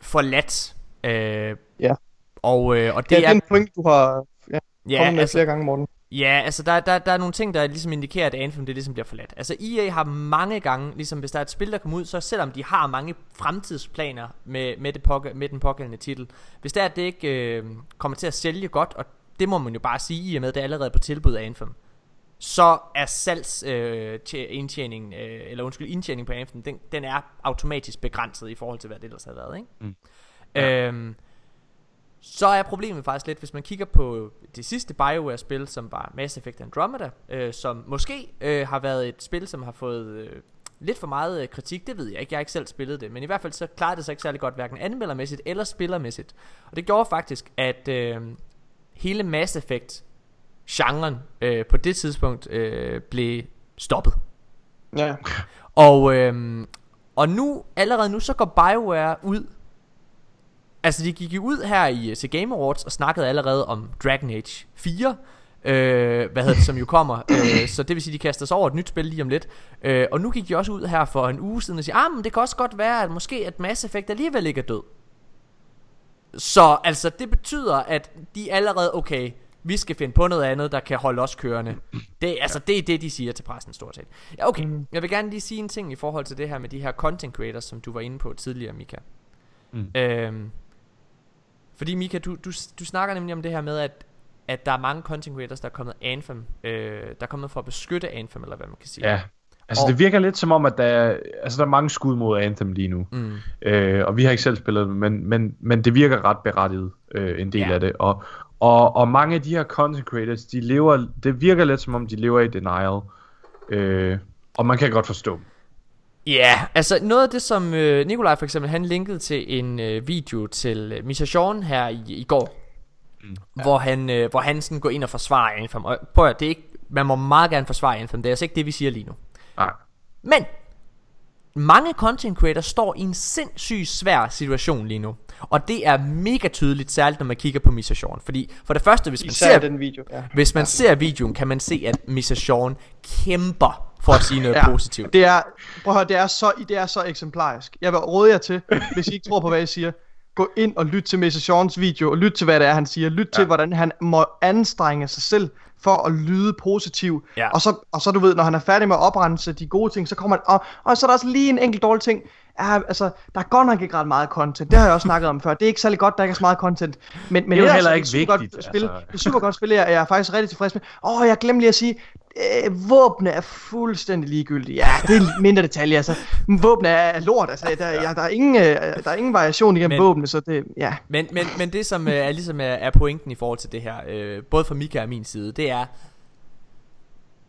forladt. Øh, Ja. og, øh, og Det, ja, det er er... en point, du har ja, Ja, kommet med altså, flere gange, Morten. Ja, altså der, der, der er nogle ting, der ligesom indikerer, at Anthem det ligesom bliver forladt. Altså EA har mange gange, ligesom hvis der er et spil, der kommer ud, så selvom de har mange fremtidsplaner med, med, det pågæ- med den pågældende titel, hvis det er, at det ikke øh, kommer til at sælge godt, og det må man jo bare sige, i og med, at det er allerede på tilbud af Anthem, så er salgs øh, tje- indtjening, øh, eller undskyld, indtjening på Anthem, den, den er automatisk begrænset i forhold til, hvad det ellers har været, ikke? Mm. Øhm, så er problemet faktisk lidt, hvis man kigger på det sidste BioWare-spil, som var Mass Effect Andromeda, øh, som måske øh, har været et spil, som har fået øh, lidt for meget øh, kritik, det ved jeg ikke, jeg har ikke selv spillet det, men i hvert fald så klarede det sig ikke særlig godt, hverken anmeldermæssigt eller spillermæssigt. Og det gjorde faktisk, at øh, hele Mass Effect genren øh, på det tidspunkt øh, blev stoppet. Ja. Og, øhm, og nu, allerede nu, så går BioWare ud Altså de gik jo ud her i til Game Awards og snakkede allerede om Dragon Age 4 øh, hvad hedder det, som jo kommer øh, Så det vil sige, de kaster sig over et nyt spil lige om lidt øh, Og nu gik de også ud her for en uge siden og siger Ah, men det kan også godt være, at måske at Mass Effect alligevel ikke er død Så altså, det betyder, at de allerede, okay vi skal finde på noget andet, der kan holde os kørende. Det, altså, det er det, de siger til pressen stort set. Ja, okay. Jeg vil gerne lige sige en ting i forhold til det her med de her content creators, som du var inde på tidligere, Mika. Mm. Øhm, fordi Mika, du, du, du snakker nemlig om det her med, at, at der er mange content creators, der er kommet Anthem, øh, der er kommet for at beskytte Anthem, eller hvad man kan sige. Ja. Altså, Og- det virker lidt som om, at der er, altså, der er mange skud mod Anthem lige nu. Mm. Øh, og vi har ikke selv spillet det, men, men, men det virker ret berettiget, øh, en del Ja. af det. Og, og, og mange af de her content creators, de lever, det virker lidt som om, de lever i denial. Øh, og man kan godt forstå dem. Ja, yeah, altså noget af det som øh, Nikolaj for eksempel Han linkede til en øh, video til øh, Misha Sean her i, i går mm, ja. Hvor han øh, Hvor han sådan går ind og forsvarer Anthem Og prøv at, det er ikke Man må meget gerne forsvare Anthem Det er altså ikke det vi siger lige nu Nej. Men mange content creators står i en sindssygt svær situation lige nu Og det er mega tydeligt Særligt når man kigger på Misha Sean Fordi for det første hvis man Især ser den video. Ja. Hvis man ser videoen kan man se at Misha Sean kæmper For at sige noget ja. positivt Det er, prøv at høre, det er, så, det er så eksemplarisk. Jeg vil råde jer til, hvis I ikke tror på, hvad jeg siger, gå ind og lyt til Mr. Sean's video, og lyt til, hvad det er, han siger. Lyt til, hvordan han må anstrenge sig selv for at lyde positiv. Ja. Og, så, og så, du ved, når han er færdig med at oprense de gode ting, så kommer han, og, og så er der også lige en enkelt dårlig ting. Ja, altså, der er godt nok ikke ret meget content. Det har jeg også snakket om før. Det er ikke særlig godt, der ikke er så meget content. Men, men Det er jo heller ikke vigtigt, Godt spil. altså. Det er super godt spil, jeg jeg er faktisk rigtig tilfreds med. Åh, oh, jeg glemte lige at sige, øh, våbne er fuldstændig ligegyldige. Ja, det er mindre detaljer, altså. Våbne er lort, altså. Der, ja, der, er ingen, øh, der er ingen variation igennem Men- våbne, så det, ja. Men, men, men det som øh, er ligesom er, er pointen i forhold til det her, øh, både fra Mika og min side, det er,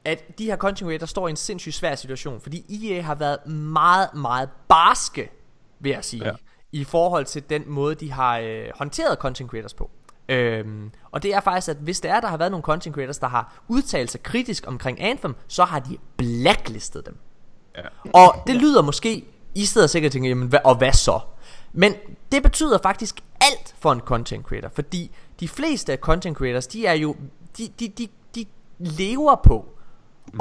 at de her content creators står i en sindssygt svær situation, fordi EA har været meget, meget barske, vil jeg sige, ja. I forhold til den måde, de har øh, håndteret content creators på. Øhm, og det er faktisk, at hvis det er, der har været nogle content creators, der har udtalt sig kritisk omkring Anthem, så har de blacklistet dem. Ja. Og det lyder måske, I sidder sikkert og tænker, jamen, hvad, og hvad så? Men det betyder faktisk alt for en content creator, fordi de fleste af content creators, de er jo, de, de, de, de lever på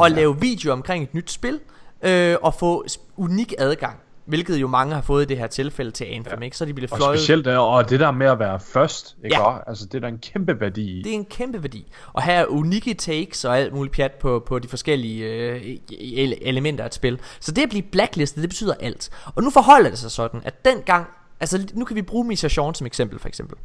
at lave video omkring et nyt spil, øh, og få unik adgang. Hvilket jo mange har fået i det her tilfælde til Anthem, ja. ikke? Så de bliver Og fløjet. specielt der, og det der med at være først, ikke Ja. ja. Altså, det er der en kæmpe værdi i. Det er en kæmpe værdi. Og have unikke takes og alt muligt pjat på, på de forskellige øh, ele- elementer af et spil. Så det at blive blacklistet, det betyder alt. Og nu forholder det sig sådan, at dengang... Altså nu kan vi bruge Misha Sean som eksempel for eksempel.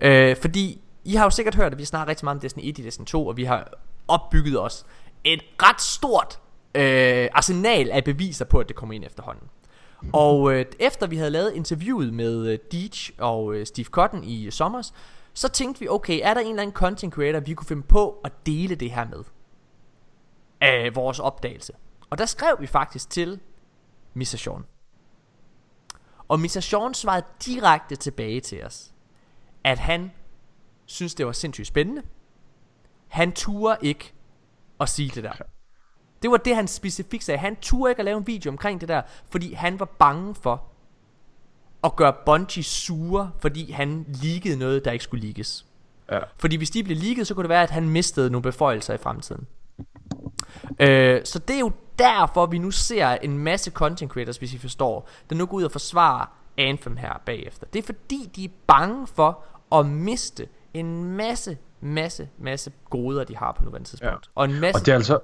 Øh, fordi I har jo sikkert hørt, at vi snakker rigtig meget om Destiny 1 i Destiny 2, og vi har opbygget os et ret stort øh, arsenal af beviser på, at det kommer ind efterhånden. Og øh, efter vi havde lavet interviewet med øh, Deej og øh, Steve Cotton i øh, sommers, så tænkte vi, okay, er der en eller anden content creator, vi kunne finde på at dele det her med? Af vores opdagelse. Og der skrev vi faktisk til Mr. Sean. Og Mr. Sean svarede direkte tilbage til os, at han synes det var sindssygt spændende. Han turde ikke at sige det der. Det var det, han specifikt sagde. Han turde ikke at lave en video omkring det der, fordi han var bange for at gøre Bungie sure, fordi han leakede noget, der ikke skulle leakes. Ja. Fordi hvis de blev leaget, så kunne det være, at han mistede nogle beføjelser i fremtiden. Øh, så det er jo derfor, vi nu ser en masse content creators, hvis I forstår, der nu går ud og forsvarer Anthem her bagefter. Det er fordi, de er bange for at miste en masse, masse, masse goder, de har på nuværende tidspunkt. Ja. Og en masse... Og det er altså...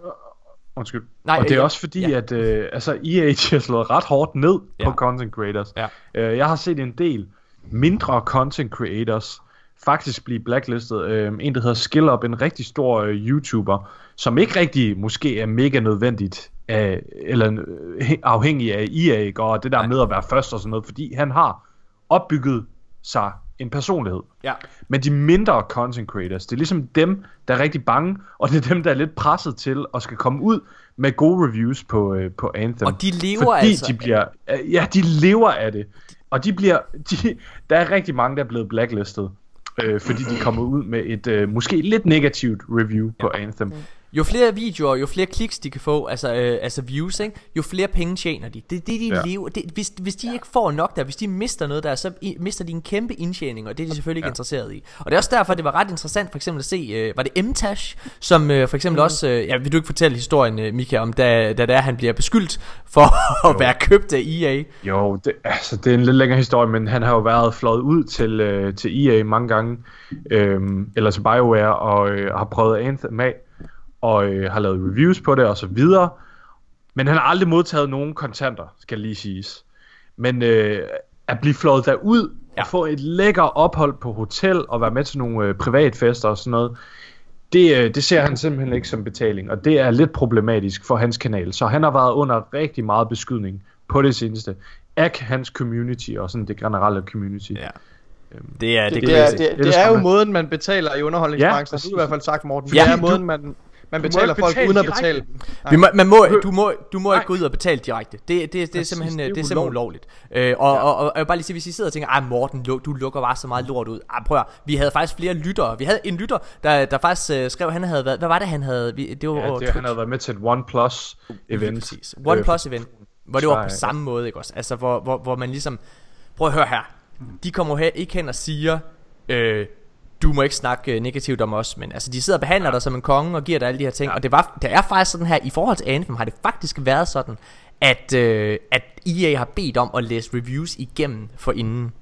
Undskyld. Nej, og det er ja, også fordi, ja. at øh, altså, EA har slået ret hårdt ned Ja. på content creators. Ja. Øh, jeg har set en del mindre content creators faktisk blive blacklistet. Øh, en, der hedder SkillUp, en rigtig stor øh, YouTuber, som ikke rigtig måske er mega nødvendigt af, eller øh, hæ- afhængig af EA, og det der Nej. med at være først og sådan noget, fordi han har opbygget sig en personlighed. Ja. Men de mindre content creators, det er ligesom dem, der er rigtig bange, og det er dem, der er lidt presset til at skal komme ud med gode reviews på, øh, på Anthem. Og de lever fordi altså- de bliver, øh, ja, de lever af det. Og de bliver, de, der er rigtig mange, der er blevet blacklistet, øh, fordi de kommer ud med et øh, måske lidt negativt review på Anthem. Jo flere videoer, jo flere kliks de kan få, altså, øh, altså views, ikke? jo flere penge tjener de. Det er det, de ja. Ja. lever. Det, hvis, hvis de ikke får nok der, hvis de mister noget der, så i, mister de en kæmpe indtjening, og det er de selvfølgelig ikke ja. interesseret i. Og det er også derfor, det var ret interessant for eksempel at se, øh, var det M-Tash, som øh, for eksempel mm. også, øh, ja, vil du ikke fortælle historien, øh, Mika, om da, da det er, han bliver beskyldt for <laughs> at være købt af EA? Jo, det, altså, det er en lidt længere historie, men han har jo været fløjet ud til, øh, til EA mange gange, øh, eller til BioWare, og øh, har prøvet Anthem af, og øh, har lavet reviews på det, og så videre. Men han har aldrig modtaget nogen kontanter, skal lige siges. Men øh, at blive fløjet derud, ja. Og få et lækker ophold på hotel, og være med til nogle øh, privatfester og sådan noget, det, øh, det ser han simpelthen ikke som betaling, og det er lidt problematisk for hans kanal. Så han har været under rigtig meget beskydning på det seneste af hans community og sådan det generelle community. Ja. Det er, det, Det, det, er, det, det, Det er jo måden, man betaler i underholdningsbranchen. Ja, det har du i hvert fald sagt, Morten. Ja. Det er måden, man, man må betaler ikke folk betale uden at betale. Vi må, man må, du må, du må Nej. ikke gå ud og betale direkte. Det, det, det, er Præcis, simpelthen, det er det er simpelthen ulovligt. Øh, og, Ja. og, og, jeg vil bare lige sige, hvis I sidder og tænker, ej Morten, du lukker bare så meget lort ud. Ej, prøv at, vi havde faktisk flere lyttere. Vi havde en lytter, der, der faktisk øh, skrev, han havde været, hvad var det han havde? Vi, det var Ja, det, han havde været med til et OnePlus event. Præcis. OnePlus event. Hvor det var på samme måde, ikke også? Altså, hvor, hvor, hvor man ligesom... Prøv at høre her. De kommer her, ikke hen og siger, øh, du må ikke snakke øh, negativt om os, men altså, de sidder og behandler dig som en konge og giver dig alle de her ting. Ja. Og det, var, det er faktisk sådan her, i forhold til Anthem har det faktisk været sådan, at, øh, at EA har bedt om at læse reviews igennem for inden,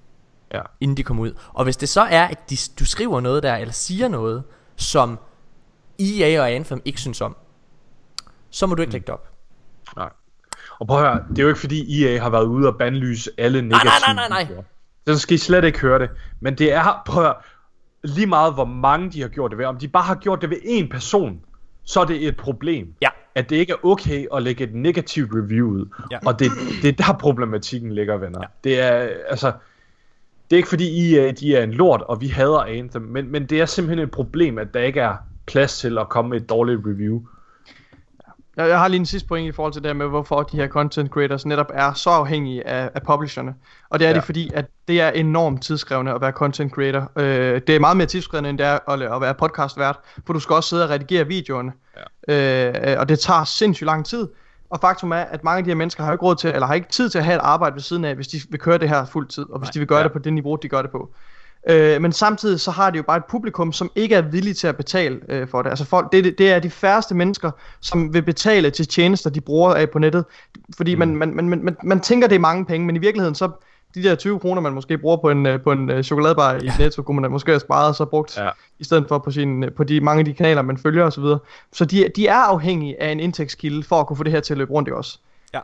Ja. inden de kommer ud. Og hvis det så er, at de, du skriver noget der, eller siger noget, som EA og Anthem ikke synes om, så må du ikke lægge det op. Nej. Og prøv at høre, det er jo ikke fordi EA har været ude og bandlyse alle negative nej, nej, nej. videoer. Så skal I slet ikke høre det. Men det er, prøv at høre, lige meget hvor mange de har gjort det ved. Om de bare har gjort det ved en person, så er det et problem. Ja. At det ikke er okay at lægge et negativt review ud. Ja. Og det, det er der problematikken ligger, venner. Ja. Det er, altså... Det er ikke fordi EA, de er en lort, og vi hader Anthem, men, men det er simpelthen et problem, at der ikke er plads til at komme med et dårligt review. Jeg, jeg har lige en sidste point i forhold til det her med, hvorfor de her content creators netop er så afhængige af, af publisherne. Og det er ja. Det fordi, at det er enormt tidskrævende at være content creator. Øh, det er meget mere tidskrævende, end det er at, at være podcastvært, for du skal også sidde og redigere videoerne. Ja. Øh, og det tager sindssygt lang tid. Og faktum er, at mange af de her mennesker har ikke råd til, eller har ikke tid til at have et arbejde ved siden af, hvis de vil køre det her fuld tid, og hvis de vil gøre ja. det på det niveau, de gør det på. Øh, men samtidig så har de jo bare et publikum, som ikke er villige til at betale øh, for det. Altså folk, det, det- er de færreste mennesker, som vil betale til tjenester, de bruger af på nettet. Fordi mm. man, man, man, man, man, man tænker, det er mange penge, men i virkeligheden så de der 20 kroner, man måske bruger på en, øh, på en øh, chokoladebar i Netto, kunne man måske have sparet og så brugt, Ja. i stedet for på, sin, på de mange af de kanaler, man følger osv. Så de, de er afhængige af en indtægtskilde for at kunne få det her til at løbe rundt i os. Ja.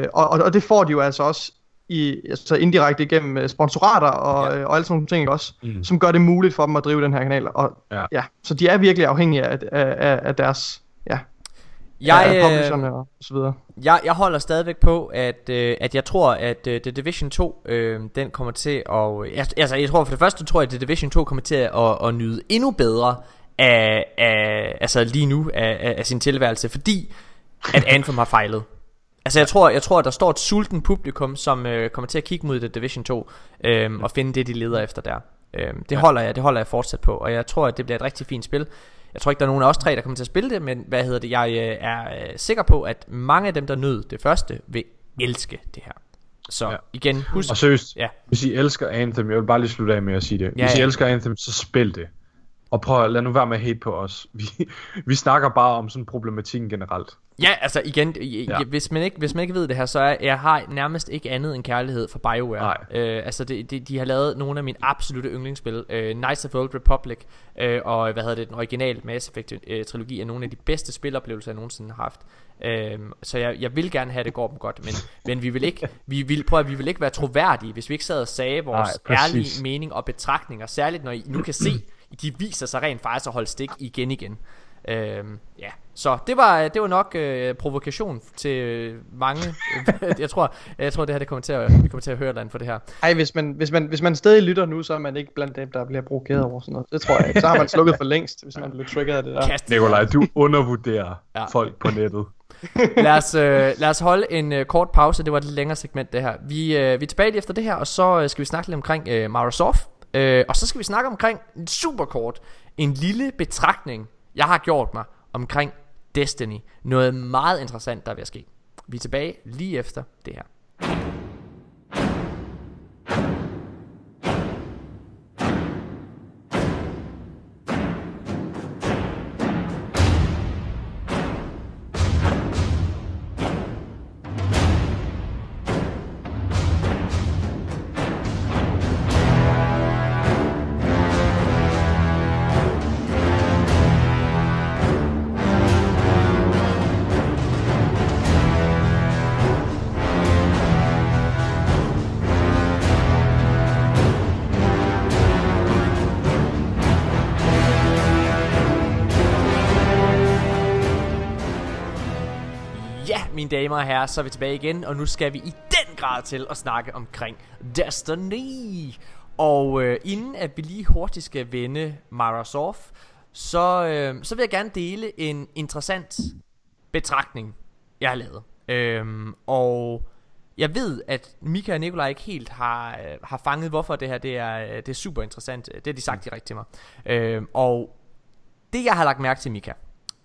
Øh, og, og, og det får de jo altså også i, altså indirekte igennem øh, sponsorater og, Ja. ja. og alle sådan nogle ting også, Mm. som gør det muligt for dem at drive den her kanal. Og, Ja. ja. så de er virkelig afhængige af, af, af, deres, ja, Jeg, øh, og så videre. jeg, jeg holder stadigvæk på, at, øh, at jeg tror, at øh, The Division 2, øh, den kommer til at... Jeg, altså, jeg tror for det første, tror jeg, at The Division 2 kommer til at, at, at nyde endnu bedre af, af, altså lige nu af, af, af sin tilværelse, fordi at Anthem har fejlet. Altså jeg tror, jeg tror, at der står et sulten publikum, som øh, kommer til at kigge mod The Division 2 øh, og finde det, de leder efter der. Øh, det holder jeg, det holder jeg fortsat på, og jeg tror, at det bliver et rigtig fint spil. Jeg tror ikke, der er nogen af os tre, der kommer til at spille det, men hvad hedder det, jeg øh, er øh, sikker på, at mange af dem, der nød det første, vil elske det her. Så Ja. ja. igen, husk... Og seriøst, Ja. hvis I elsker Anthem, jeg vil bare lige slutte af med at sige det. Ja, Hvis I ja. elsker Anthem, så spil det. Og prøv at lad nu være med at hate på os. Vi, vi snakker bare om sådan problematikken generelt. Ja, altså igen, ja. Hvis, man ikke, hvis man ikke ved det her, så er, jeg har nærmest ikke andet end kærlighed for BioWare. Nej. Øh, altså det, det, de har lavet nogle af mine absolute yndlingsspil. Øh, Knights of the Old Republic øh, og hvad hedder det, den originale Mass Effect øh, trilogi er nogle af de bedste spiloplevelser, jeg nogensinde har haft. Øh, så jeg, jeg vil gerne have, at det går dem godt, men, <laughs> men vi vil ikke, vi vil, prøv at vi vil ikke være troværdige, hvis vi ikke sad og sagde vores Nej, præcis. ærlige mening og betragtninger, særligt når I nu kan se, de viser sig rent faktisk at holde stik igen igen. Øhm, ja, så det var det var nok øh, provokation til øh, mange. <laughs> jeg tror jeg tror det her det kommer til at vi kommer til at høre den for det her. Ej, hvis man, hvis, man, hvis man stadig lytter nu, så er man ikke blandt dem, der bliver provokeret over sådan noget. Det tror jeg ikke. Så har man slukket for længst, hvis man bliver triggeret af det der. Kast. Nikolaj, du undervurderer Ja. ja. folk på nettet. <laughs> lad os øh, lad os holde en øh, kort pause. Det var et lidt længere segment det her. Vi øh, vi er tilbage lige efter det her, og så øh, skal vi snakke lidt omkring øh, Microsoft. Øh, og så skal vi snakke omkring superkort, en lille betragtning jeg har gjort mig omkring Destiny. Noget meget interessant der er ved at ske. Vi er tilbage lige efter det her. Mine damer og herrer, så er vi tilbage igen, og nu skal vi i den grad til at snakke omkring Destiny. Og øh, inden at vi lige hurtigt skal vende Microsoft, så, øh, så vil jeg gerne dele en interessant betragtning, jeg har lavet. Øhm, og jeg ved, at Mika og Nikolaj ikke helt har, øh, har fanget, hvorfor det her det er, øh, det er super interessant. Øh, det har de sagt direkte til mig. Øhm, og det, jeg har lagt mærke til, Mika,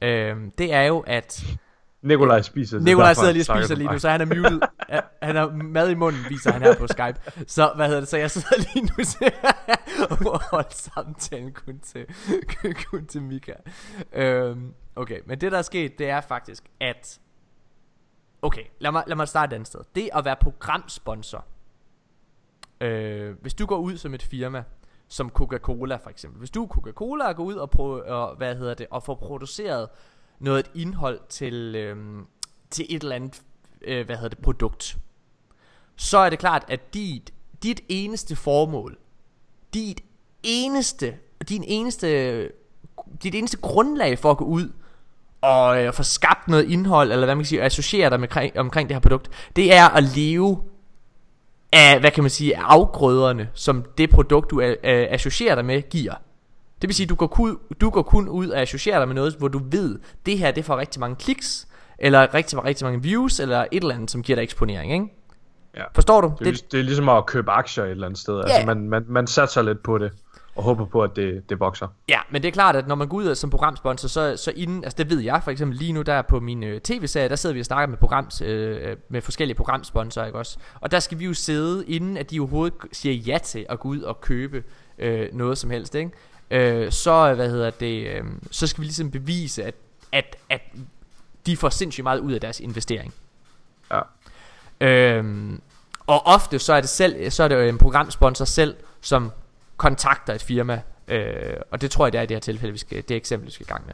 øhm, det er jo, at Nikolaj spiser. det, Nikolaj sidder lige og spiser lige nu, så han er muted. Han har mad i munden, viser han her på Skype. Så hvad hedder det, så jeg sidder lige nu til <laughs> og holder samtalen kun til, <laughs> kun til Mika. Øhm, okay, men det der er sket, det er faktisk, at... Okay, lad mig, lad mig starte et andet sted. Det at være programsponsor. Øh, hvis du går ud som et firma, som Coca-Cola for eksempel. Hvis du er Coca-Cola går ud og, pro- og, hvad hedder det, og får produceret noget indhold til, øh, til et eller andet øh, hvad hedder det, produkt, så er det klart, at dit, dit eneste formål, dit eneste, din eneste, dit eneste grundlag for at gå ud og øh, få skabt noget indhold, eller hvad man kan sige, associere dig med, omkring det her produkt, det er at leve af, hvad kan man sige, af afgrøderne, som det produkt, du øh, øh associerer dig med, giver. Det vil sige, du går, kun, du går kun ud og associerer dig med noget, hvor du ved, det her det får rigtig mange kliks, eller rigtig, rigtig mange views, eller et eller andet, som giver dig eksponering, ikke? Ja. Forstår du? Det, det, det er ligesom at købe aktier et eller andet sted. Altså, man, man, man satser lidt på det, og håber på, at det, det vokser. Ja, men det er klart, at når man går ud som programsponsor, så, så inden, altså det ved jeg for eksempel lige nu, der på min øh, tv-serie, der sidder vi og snakker med, programs, øh, med forskellige programsponsorer, ikke også? Og der skal vi jo sidde, inden at de overhovedet siger ja til at gå ud og købe øh, noget som helst, ikke? Øh, så, hvad hedder det, øh, så skal vi ligesom bevise, at, at, at de får sindssygt meget ud af deres investering. Ja. Øhm, og ofte så er det selv, så er det jo en programsponsor selv, som kontakter et firma, øh, og det tror jeg det er i det her tilfælde, vi skal, det eksempel vi skal i gang med.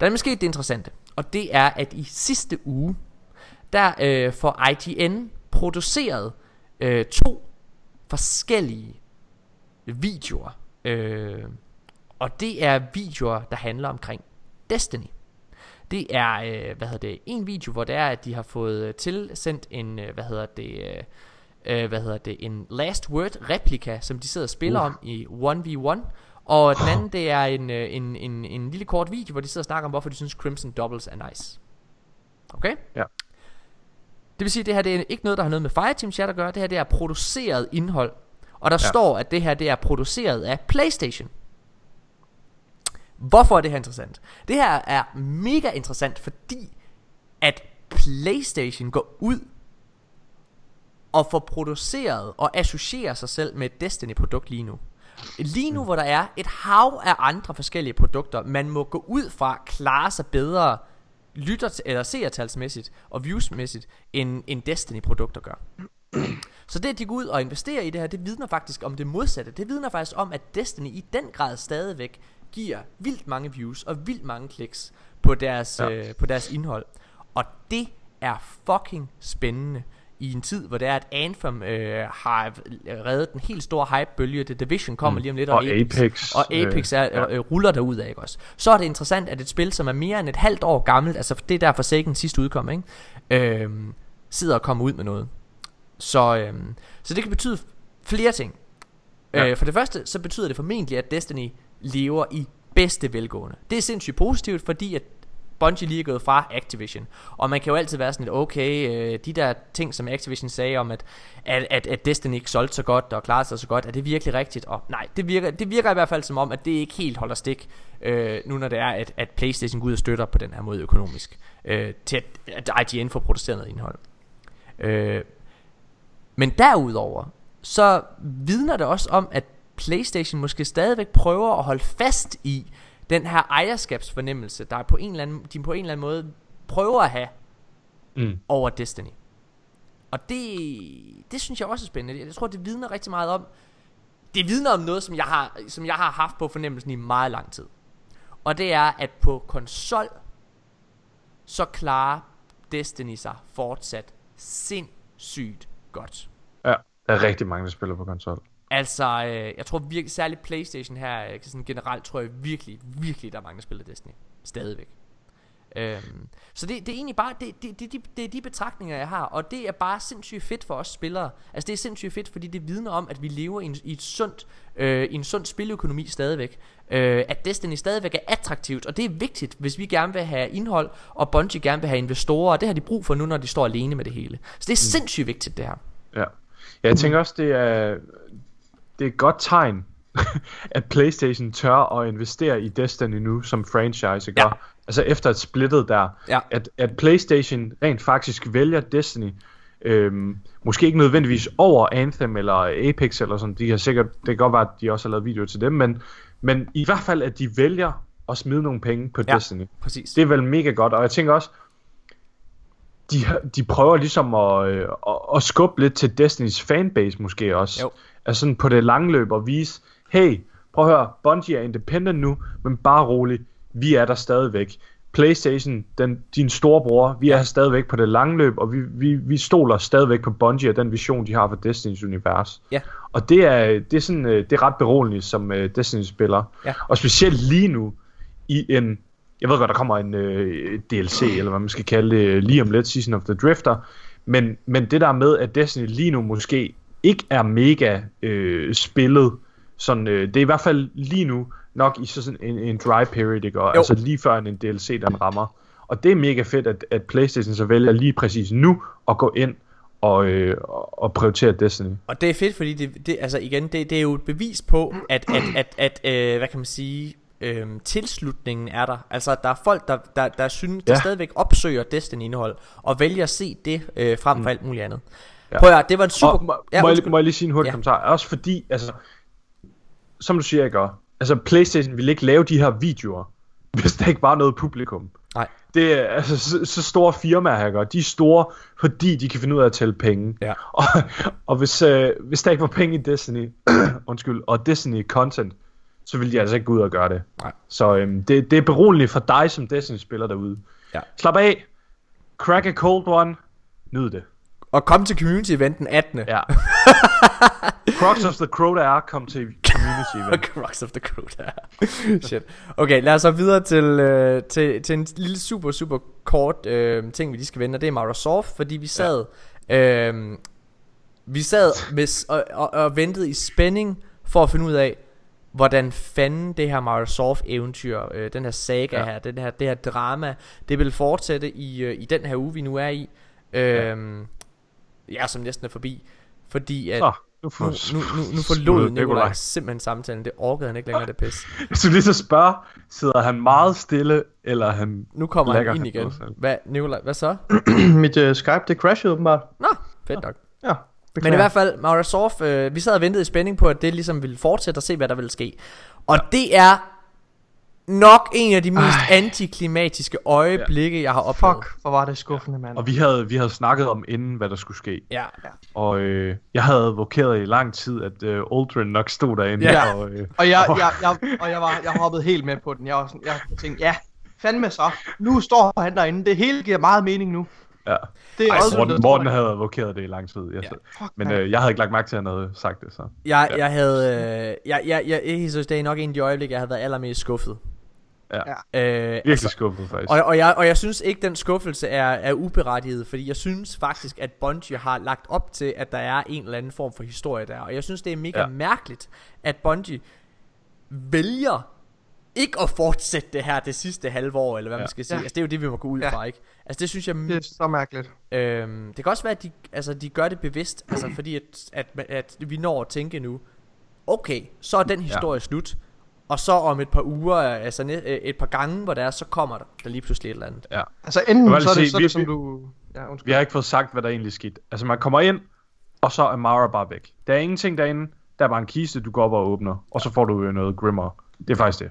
Der er måske det interessante, og det er at i sidste uge, der øh, får IGN produceret øh, to forskellige videoer, øh, og det er videoer, der handler omkring Destiny. Det er, øh, hvad hedder det, en video, hvor det er, at de har fået øh, tilsendt en, øh, hvad hedder det, øh, øh, hvad hedder det, en Last Word replika, som de sidder og spiller uh. om i 1v1. Og den anden, det er en, øh, en, en, en lille kort video, hvor de sidder og snakker om, hvorfor de synes Crimson Doubles er nice. Okay? Ja. Det vil sige, at det her det er ikke noget, der har noget med Fireteam Chat at gøre. Det her det er produceret indhold. Og der ja. står, at det her det er produceret af PlayStation. Hvorfor er det her interessant? Det her er mega interessant, fordi at PlayStation går ud og får produceret og associerer sig selv med et Destiny-produkt lige nu. Lige nu, hvor der er et hav af andre forskellige produkter, man må gå ud fra klare sig bedre lytter eller seertalsmæssigt og viewsmæssigt, end, end Destiny-produkter gør. Så det, at de går ud og investerer i det her, det vidner faktisk om det modsatte. Det vidner faktisk om, at Destiny i den grad stadigvæk giver vildt mange views og vildt mange kliks på deres, ja. øh, på deres indhold. Og det er fucking spændende i en tid, hvor det er, at Anthem øh, har reddet den helt store hype-bølge. The Division kommer mm. lige om lidt, og, og Apex, Apex, og Apex er, øh, øh, ruller derud af, ikke også? Så er det interessant, at et spil, som er mere end et halvt år gammelt, altså det er der Forsaken sidste udkom, ikke? Øh, sidder og kommer ud med noget. Så, øh, så det kan betyde flere ting. Ja. Øh, for det første, så betyder det formentlig, at Destiny lever i bedste velgående. Det er sindssygt positivt, fordi at Bungie lige er gået fra Activision. Og man kan jo altid være sådan lidt, okay, øh, de der ting, som Activision sagde om, at, at, at, at Destiny ikke solgte så godt og klarede sig så godt, er det virkelig rigtigt? Og nej, det virker, det virker i hvert fald som om, at det ikke helt holder stik, øh, nu når det er, at, at Playstation går ud og støtter på den her måde økonomisk, øh, til at, at IGN får produceret noget indhold. Øh, men derudover, så vidner det også om, at PlayStation måske stadigvæk prøver at holde fast i den her ejerskabsfornemmelse, der på en eller anden, de på en eller anden måde prøver at have mm. over Destiny. Og det, det synes jeg også er spændende. Jeg tror, det vidner rigtig meget om, det vidner om noget, som jeg har, som jeg har haft på fornemmelsen i meget lang tid. Og det er, at på konsol, så klarer Destiny sig fortsat sindssygt godt. Ja, der er rigtig mange, der spiller på konsol. Altså, øh, jeg tror virkelig, særligt Playstation her, øh, sådan generelt tror jeg virkelig, virkelig, der er mange, der spiller Destiny. Stadigvæk. Øhm, så det, det er egentlig bare det, det, det, det, det er de betragtninger jeg har Og det er bare sindssygt fedt for os spillere Altså det er sindssygt fedt fordi det vidner om At vi lever i en, i et sundt, øh, i en sund spiløkonomi stadigvæk øh, At Destiny stadigvæk er attraktivt Og det er vigtigt hvis vi gerne vil have indhold Og Bungie gerne vil have investorer Og det har de brug for nu når de står alene med det hele Så det er mm. sindssygt vigtigt det her Ja, jeg tænker også det er det er et godt tegn, <laughs> at PlayStation tør at investere i Destiny nu som franchise, ikke? Ja. Altså efter et splittet der, ja. at, at PlayStation rent faktisk vælger Destiny, øhm, måske ikke nødvendigvis over Anthem eller Apex eller sådan, de har sikkert, det kan godt være, at de også har lavet videoer til dem, men, men i hvert fald, at de vælger at smide nogle penge på ja, Destiny. præcis. Det er vel mega godt, og jeg tænker også, de, de prøver ligesom at, øh, at, at skubbe lidt til Destinys fanbase måske også. Jo altså sådan på det lange løb og vise, hey, prøv at høre, Bungie er independent nu, men bare rolig, vi er der stadigvæk. PlayStation, den, din storebror, vi er stadigvæk på det lange løb, og vi, vi, vi stoler stadigvæk på Bungie og den vision, de har for Destiny's univers. Ja. Og det er, det er, sådan, øh, det er ret beroligende som uh, Destiny-spiller. Ja. Og specielt lige nu, i en, jeg ved godt, der kommer en øh, DLC, eller hvad man skal kalde det, lige om lidt, Season of the Drifter, men, men det der med, at Destiny lige nu måske ikke er mega øh, spillet. Sådan, øh, det er i hvert fald lige nu nok i sådan en, en dry period, ikke? Og, altså lige før en DLC, den rammer. Og det er mega fedt, at, at Playstation så vælger lige præcis nu at gå ind og, øh, og prioritere Destiny. Og det er fedt, fordi det, det altså igen, det, det er jo et bevis på, at, at, at, at øh, hvad kan man sige, øh, tilslutningen er der. Altså, der er folk, der, der, der synes, der Ja. stadigvæk opsøger Destiny-indhold, og vælger at se det øh, frem for alt muligt andet. Ja. Prøv at høre, det var en super... Og, må, må, jeg, må jeg lige sige en hurtig Ja. ja. kommentar? Også fordi, altså, som du siger, ikke? Altså, Playstation ville ikke lave de her videoer, <laughs> hvis der ikke var noget publikum. Nej. Det er altså så, så store firmaer her, gør. de er store, fordi de kan finde ud af at tælle penge. Ja. <laughs> Og, og hvis, øh, hvis der ikke var penge i Destiny, <clears throat> undskyld, og Destiny content, så ville de altså ikke gå ud og gøre det. Nej. Så øhm, det, det er beroligende for dig som Destiny-spiller derude. Ja. Slap af, crack a cold one, nyd det. Og kom til community-event den 18. Ja. <laughs> Crocs of the Crow, der er, kom til community event. <laughs> Crocs of the Crew der. Shit. Okay, lad os så videre til, øh, til, til en lille super, super kort øh, ting, vi lige skal vende, og det er Microsoft, fordi vi sad, ja. øh, vi sad med, og, og, og ventede i spænding for at finde ud af, hvordan fanden det her Microsoft-eventyr, øh, den her saga ja. Ja. her, den her, det her drama, det vil fortsætte i, øh, i den her uge, vi nu er i. Øh, ja, som næsten er forbi. Fordi at Så, nu, nu, får, nu, nu, nu forlod Nikolaj simpelthen samtalen. Det orkede han ikke længere, det pis. <laughs> Jeg skulle lige så spørge, sidder han meget stille, eller er han... Nu kommer han ind igen. Hvad, Nikolaj, hvad så? <clears throat> Mit uh, Skype, det crashede åbenbart. Nå, fedt nok. Ja, Men i hvert fald, Microsoft, øh, vi sad og ventede i spænding på, at det ligesom ville fortsætte og se, hvad der ville ske. Og det er nok en af de mest Ej. antiklimatiske øjeblikke, jeg har oplevet. Fuck, hvor var det skuffende, mand. Og vi havde, vi havde snakket om inden, hvad der skulle ske. Ja, Og øh, jeg havde advokeret i lang tid, at øh, Aldrin nok stod derinde. Ja. Og, øh, Og jeg, jeg, jeg, og jeg, var, jeg hoppede helt med på den. Jeg, var sådan, jeg tænkte, ja, fandme så. Nu står han derinde. Det hele giver meget mening nu. ja. Det er Ej, også Morten, Morten havde advokeret det i lang tid. Jeg, Ja. ja. Fuck, Men øh, jeg havde ikke lagt mærke til, at han havde sagt det. Så. jeg, Ja. jeg havde, øh, jeg, jeg, jeg, jeg synes, det er nok en af de øjeblikke, jeg havde været allermest skuffet. Ja. Øh, Virkelig altså, skuffet, faktisk. Og, og, jeg, og jeg synes ikke, den skuffelse er, er uberettiget, fordi jeg synes faktisk, at Bungie har lagt op til, at der er en eller anden form for historie der. Og jeg synes, det er mega ja. Mærkeligt, at Bungie vælger ikke at fortsætte det her det sidste halve år, eller hvad. Ja. man skal sige. Ja. Altså, det er jo det, vi må gå ud Ja. fra, ikke? Altså, det synes jeg... det er så mærkeligt. Øhm, det kan også være, at de, altså, de gør det bevidst, altså, fordi at, at, at vi når at tænke nu, okay, så er den historie ja. slut, og så om et par uger, altså øh, et par gange, hvor der er, så kommer der, der lige pludselig et eller andet. Ja. Altså enten så er det, sige, så er vi- det som vi- du... Ja, undskyld. Vi har ikke fået sagt, hvad der egentlig skete. Altså, man kommer ind, og så er Mara bare væk. Der er ingenting derinde. Der er bare en kiste, du går op og åbner. Og så får du jo noget grimmer. Det er faktisk det.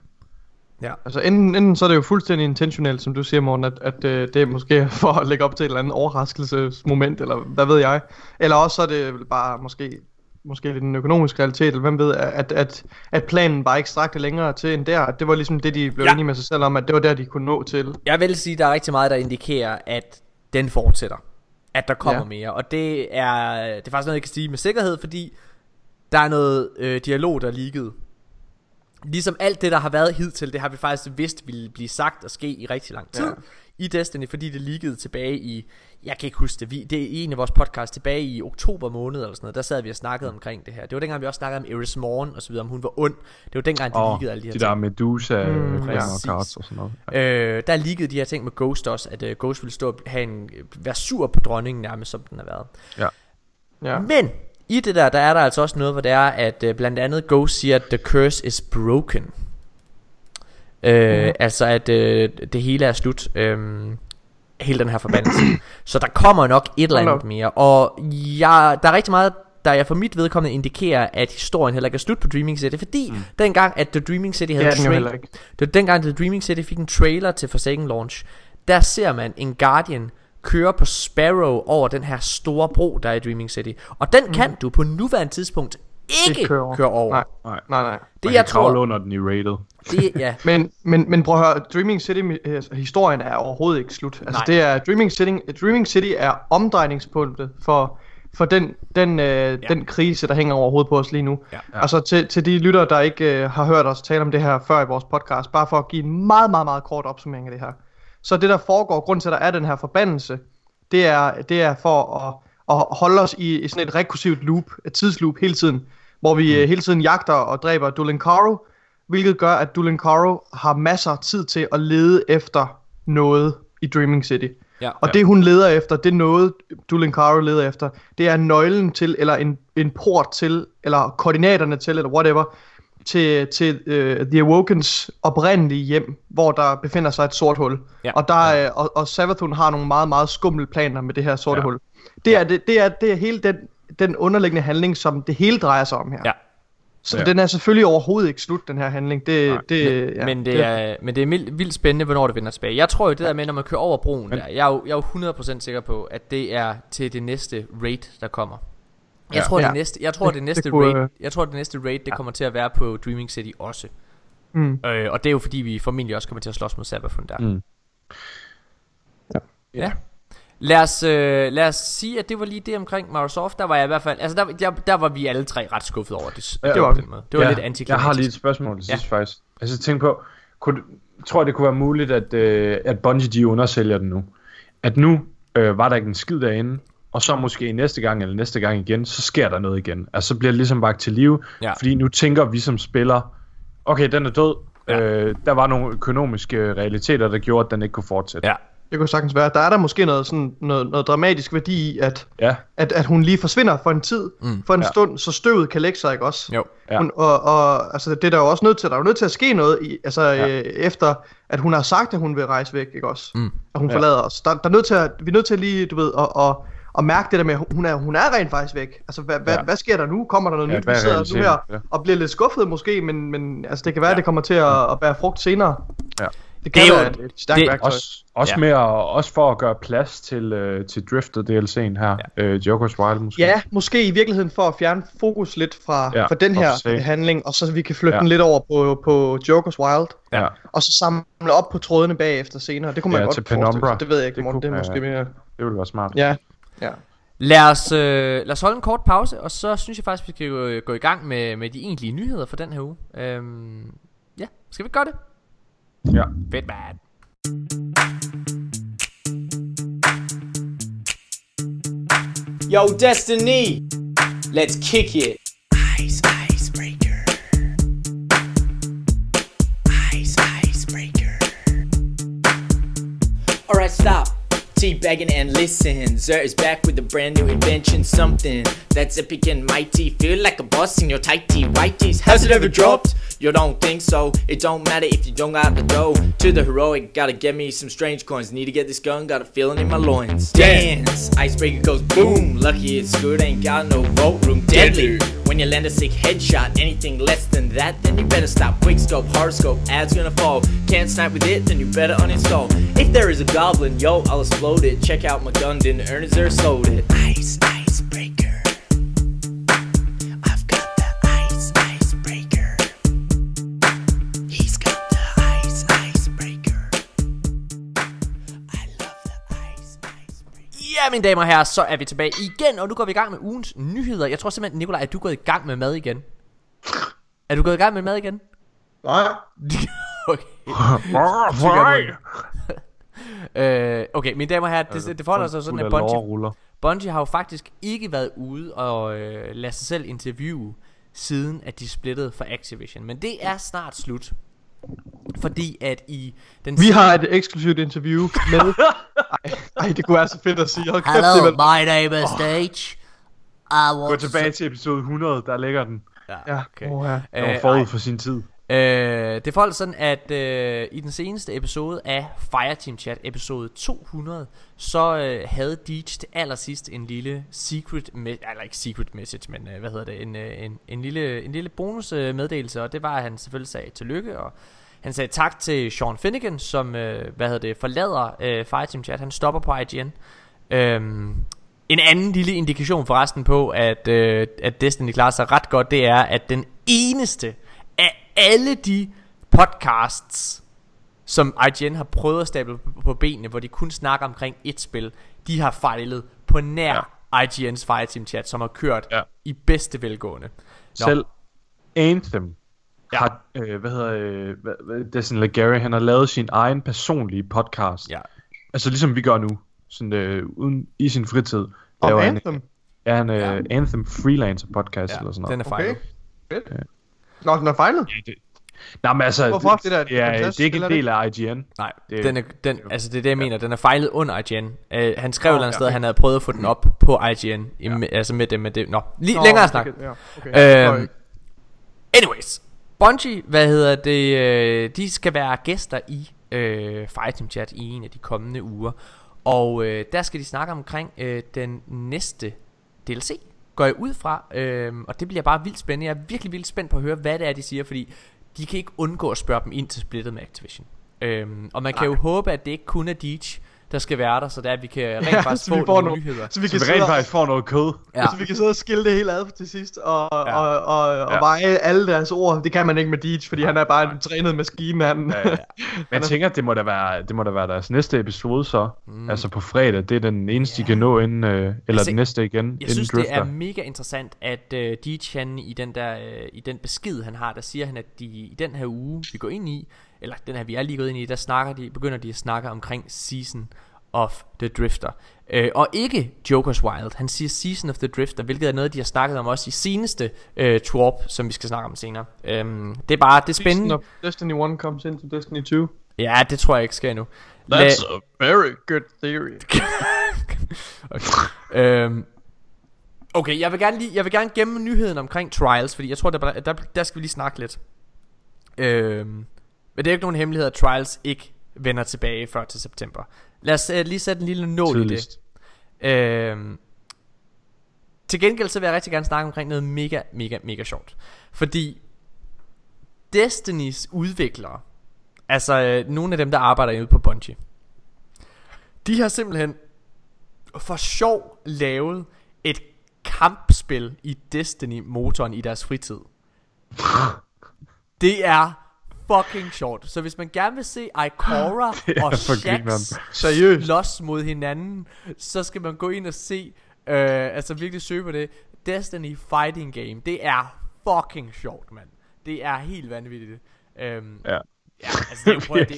Altså enten, enten så er det jo fuldstændig intentionelt, som du siger, Morten, at, at øh, det er måske <laughs> for at lægge op til et eller andet overraskelsesmoment, eller hvad ved jeg. Eller også så er det vel bare måske, måske lidt en økonomisk realitet, eller hvem ved, at, at, at planen bare ikke strakte længere til end der. Det var ligesom det, de blev Ja. enige med sig selv om, at det var der, de kunne nå til. Jeg vil sige, at der er rigtig meget, der indikerer, at den fortsætter. At der kommer. Ja. mere. Og det er, det er faktisk noget, jeg kan sige med sikkerhed, fordi der er noget øh, dialog, der er ligget. Ligesom alt det, der har været hidtil, det har vi faktisk vidst ville blive sagt og ske i rigtig lang tid. Ja. Ja. I Destiny, fordi det liggede tilbage i, jeg kan ikke huske det, vi, det er en af vores podcasts tilbage i oktober måned eller sådan noget, der sad vi og snakkede omkring det her. Det var dengang, vi også snakkede om Eris Morn og så videre, om hun var ond. Det var dengang, de Og liggede alle de her de ting. der Medusa, Mm, præcis. ja. cards og sådan noget. Ja. Øh, der liggede de her ting med Ghost også, at uh, Ghost ville stå og have en, være sur på dronningen nærmest, som den har været. Ja. Men i det der, der er der altså også noget, hvor det er, at uh, blandt andet Ghost siger, at the curse is broken. Øh, Mhm. Altså at uh, det hele er slut. Um, hele den her forbandelse. Så der kommer nok et eller andet mere. Og jeg, der er rigtig meget der jeg for mit vedkommende indikerer, at historien heller ikke er slut på Dreaming City, fordi mm. dengang, at The Dreaming City havde er den jo tra- heller ikke. det var dengang, The Dreaming City fik en trailer til Forsaken launch. Der ser man en Guardian køre på Sparrow over den her store bro, der er i Dreaming City. Og den kan du på nuværende tidspunkt ikke Ikke køre over. over. Køre over. Nej. Nej. Nej, nej. Det Man jeg tror, under den i rated. det, ja, <laughs> Men, men, men prøv at høre, Dreaming City, øh, historien er overhovedet ikke slut. Altså Nej. det er, Dreaming City, Dreaming City er omdrejningspunktet for, for den, den, øh, ja. den krise, der hænger over hovedet på os lige nu. Ja. Ja. Altså til, til de lyttere, der ikke øh, har hørt os tale om det her før i vores podcast, bare for at give en meget, meget, meget kort opsummering af det her. Så det der foregår, grund til at der er den her forbandelse, det er, det er for at, at holde os i, i sådan et rekursivt loop, et tidsloop hele tiden, hvor vi mm. hele tiden jagter og dræber Dulinkaro, hvilket gør, at Dulinkaro har masser af tid til at lede efter noget i Dreaming City. Ja. Og det hun leder efter, det er noget, Dulin Caro leder efter, det er nøglen til, eller en, en port til, eller koordinaterne til, eller whatever, til, til uh, The Awokens oprindelige hjem, hvor der befinder sig et sort hul. Ja. Og, der er, og, og Savathun har nogle meget, meget skumle planer med det her sorte Ja. hul. Det er, det, det, er, det er hele den, den underliggende handling, som det hele drejer sig om her. Ja. Så Ja. den er selvfølgelig overhovedet ikke slut, den her handling. Det, Nej. det, ja, men, det er, men det er vildt, vildt spændende, hvornår det vender tilbage. Jeg tror jo det der med, når man kører over broen Men- der, jeg er, jo, jeg er jo 100% sikker på, at det er til det næste raid, der kommer. Jeg Ja. tror, Ja. det næste, jeg tror, Det- det næste det kunne, raid, øh, jeg tror, det næste raid, det kommer til at være på Dreaming City også. Mm. Øh, og det er jo fordi, vi formentlig også kommer til at slås mod Sabafun der. Mm. Ja. Lad os, øh, lad os sige, at det var lige det omkring Microsoft. Der var jeg i hvert fald, altså der, der, der var vi alle tre ret skuffet over det. Ja, det var den måde. Det var ja, lidt Jeg antiklimatisk. har lige et spørgsmål til Ja. sidst faktisk. Altså tænk på, kunne, tror jeg det kunne være muligt, at, øh, at Bungie de undersælger den nu? At nu øh, var der ikke en skid derinde, og så måske næste gang eller næste gang igen, så sker der noget igen. Altså så bliver det ligesom vagt til live, Ja. fordi nu tænker vi som spiller, okay, den er død. Ja. Øh, der var nogle økonomiske realiteter, der gjorde, at den ikke kunne fortsætte. Ja, Det kunne sagtens være. Der er der måske noget, sådan, noget, noget dramatisk værdi i, at, Ja, at, at hun lige forsvinder for en tid, Mm. for en Ja. stund, så støvet kan lægge sig, ikke også? jo. Ja. Hun, og, og altså, det er der jo også nødt til, der er jo nødt til at ske noget, i, altså, Ja. øh, efter at hun har sagt, at hun vil rejse væk, ikke også? Mm. At hun Ja. forlader os. Der, der er nødt til at, vi er nødt til lige, du ved, at, at, at mærke det der med, at hun er, hun er rent faktisk væk. Altså, hvad, Ja. hvad sker der nu? Kommer der noget Ja, nyt? Vi er sidder nu her Ja. og bliver lidt skuffet måske, men, men altså, det kan være, Ja. at det kommer til at, at bære frugt senere. Ja. Det kan Det er være jo- et, stærkt det- værktøj. også, også, Ja. med at, også for at gøre plads til, øh, til Drifted DLC'en her. Ja. Øh, Joker's Wild måske. Ja, måske i virkeligheden for at fjerne fokus lidt fra, Ja, fra den her se. handling, og så vi kan flytte Ja. den lidt over på, på Joker's Wild, Ja. og så samle op på trådene bagefter senere. Det kunne man Ja, godt til Penumbra. Det ved jeg ikke, Det Morten. Det, kunne- er måske mere... Det ville være smart. Ja, ja. Lad os, øh, lad os holde en kort pause, og så synes jeg faktisk, vi skal gå, gå i gang med, med de egentlige nyheder for den her uge. Øhm, ja, skal vi ikke gøre det? Ja. Fedt, man. Yo, Destiny, let's kick it. Ice, icebreaker. Ice, icebreaker. Alright, stop. Teabagging and listen. Zer is back with a brand new invention. Something that's epic and mighty. Feel like a boss in your tight tee, white. Has it ever dropped? You don't think so? It don't matter if you don't got the dough. To the heroic, gotta get me some strange coins. Need to get this gun, got a feeling in my loins. Dance, icebreaker goes boom. Lucky it's good, ain't got no vote room. Deadly. When you land a sick headshot, anything less than that, then you better stop. Quick scope, hard scope, ads gonna fall. Can't snipe with it, then you better uninstall. If there is a goblin, yo, I'll explode it. Check out my gun, didn't earn it, there sold it. Ice, icebreaker. Mine damer og herrer, så er vi tilbage igen, og nu går vi i gang med ugens nyheder. Jeg tror simpelthen, Nikolaj, at du er gået i gang med mad igen. Er du gået i gang med mad igen? Nej. <laughs> okay. <laughs> Øh, okay, mine damer og herrer, det, det forholder sig sådan, at Bungie. Bungie har jo faktisk ikke været ude og øh, lade sig selv interviewe, siden at de splittede for Activision. Men det er snart slut. Fordi at i den Vi har et eksklusivt interview med... <laughs> Ej, ej, det kunne være så fedt at sige. Hold kæft, Hello, vel- my name is Stage. I Gå tilbage til episode 100, der ligger den. Ja, okay. oh, ja. Den var Øh, forud for sin tid. Øh, det forholder altså sådan, at øh, i den seneste episode af Fireteam Chat, episode 200, så øh, havde Deej til allersidst en lille secret, me- eller ikke secret message, men øh, hvad hedder det, en, øh, en, en lille, en lille bonus øh, meddelelse, og det var, at han selvfølgelig sagde tillykke, og han sagde tak til Sean Finnegan, som, øh, hvad hedder det, forlader øh, Fireteam Chat, han stopper på IGN. Øhm, en anden lille indikation forresten på, at, øh, at Destiny klarer sig ret godt, det er, at den eneste alle de podcasts, som IGN har prøvet at stable på, benene, hvor de kun snakker omkring et spil, de har fejlet på nær ja. IGN's Fireteam Chat, som har kørt ja. Ja. i bedste velgående. Nå. Selv Anthem Ja. ja. har, øh, hvad hedder øh, Destin Legary, han har lavet sin egen personlige podcast. Ja. Altså ligesom vi gør nu, sådan, øh, uden, i sin fritid. Om laver han, Anthem. Ja, han øh, Ja. ja. Anthem Freelancer podcast Ja, eller sådan den noget. er fejlet. Okay. Fedt. Nå, den er fejlet. Ja, det, Nej, men altså, Hvorfor? Det der er et ja, det er ikke en det del af IGN. Nej, Det- det, den er, den, altså det er det jeg mener, den er fejlet under IGN. Uh, han skrev Nå, et eller andet ja, sted, at han havde prøvet at få den op på IGN, ja. med, altså med det, med det. Nå, lige Nå, længere det snak. Ja, okay. Øhm, anyways, Bungie, hvad hedder det, øh, de skal være gæster i øh, Fighting Chat i en af de kommende uger. Og øh, der skal de snakke omkring øh, den næste DLC, går jeg ud fra. Øh, og det bliver bare vildt spændende. Jeg er virkelig vildt spændt på at høre, hvad det er, de siger, fordi de kan ikke undgå at spørge dem ind til splittet med Activision. Øhm, og man kan jo håbe, at det ikke kun er Deej, der skal være der, så der vi kan rent Ja, faktisk så vi få får nogle nogle- nyheder. Så vi Så kan vi sidde rent faktisk får noget kød. Ja. Så vi kan sidde og skille det hele ad til sidst, og, Ja. ja. og, og, og Ja. veje alle deres ord. Det kan man ikke med Deej, fordi han er bare en trænet maskine. Han. Ja, ja. <laughs> Men jeg tænker, det må da være, det må da være deres næste episode så. Mm. Altså på fredag. Det er den eneste, de kan nå inden, øh, eller Altså, den næste igen, Jeg inden synes, Drifter. det er mega interessant, at uh, Deej han i den der uh, i den besked han har, der siger han, at de i den her uge vi går ind i, eller den her vi er lige gået ind i, der snakker de, begynder de at snakke omkring Season of the Drifter. Uh, og ikke Joker's Wild. Han siger Season of the Drifter, hvilket er noget, de har snakket om også i seneste uh, Twarp, som vi skal snakke om senere. Um, det er bare, det er spændende. Når Destiny 1 comes into Destiny 2. Ja, det tror jeg ikke sker endnu. That's a very good theory. <laughs> okay. øhm, okay, jeg vil gerne lige, jeg vil gerne gemme nyheden omkring Trials, fordi jeg tror, der, der, der skal vi lige snakke lidt. Øhm, men det er jo ikke nogen hemmelighed, at Trials ikke vender tilbage før til september. Lad os uh, lige sætte en lille nål i det. Tidligst. Øhm, til gengæld så vil jeg rigtig gerne snakke omkring noget mega, mega, mega sjovt. Fordi Destinys udviklere, altså øh, nogle af dem, der arbejder ude på Bungie, de har simpelthen for sjov lavet et kampspil i Destiny-motoren i deres fritid. <laughs> Det er fucking sjovt. Så hvis man gerne vil se Ikora <laughs> Det er og Shax. Seriøst. slås mod hinanden, så skal man gå ind og se, øh, altså virkelig søge på det, Destiny Fighting Game. Det er fucking sjovt, mand. Det er helt vanvittigt. Øhm, Ja. Ja, altså det, er- <laughs> prøv, det,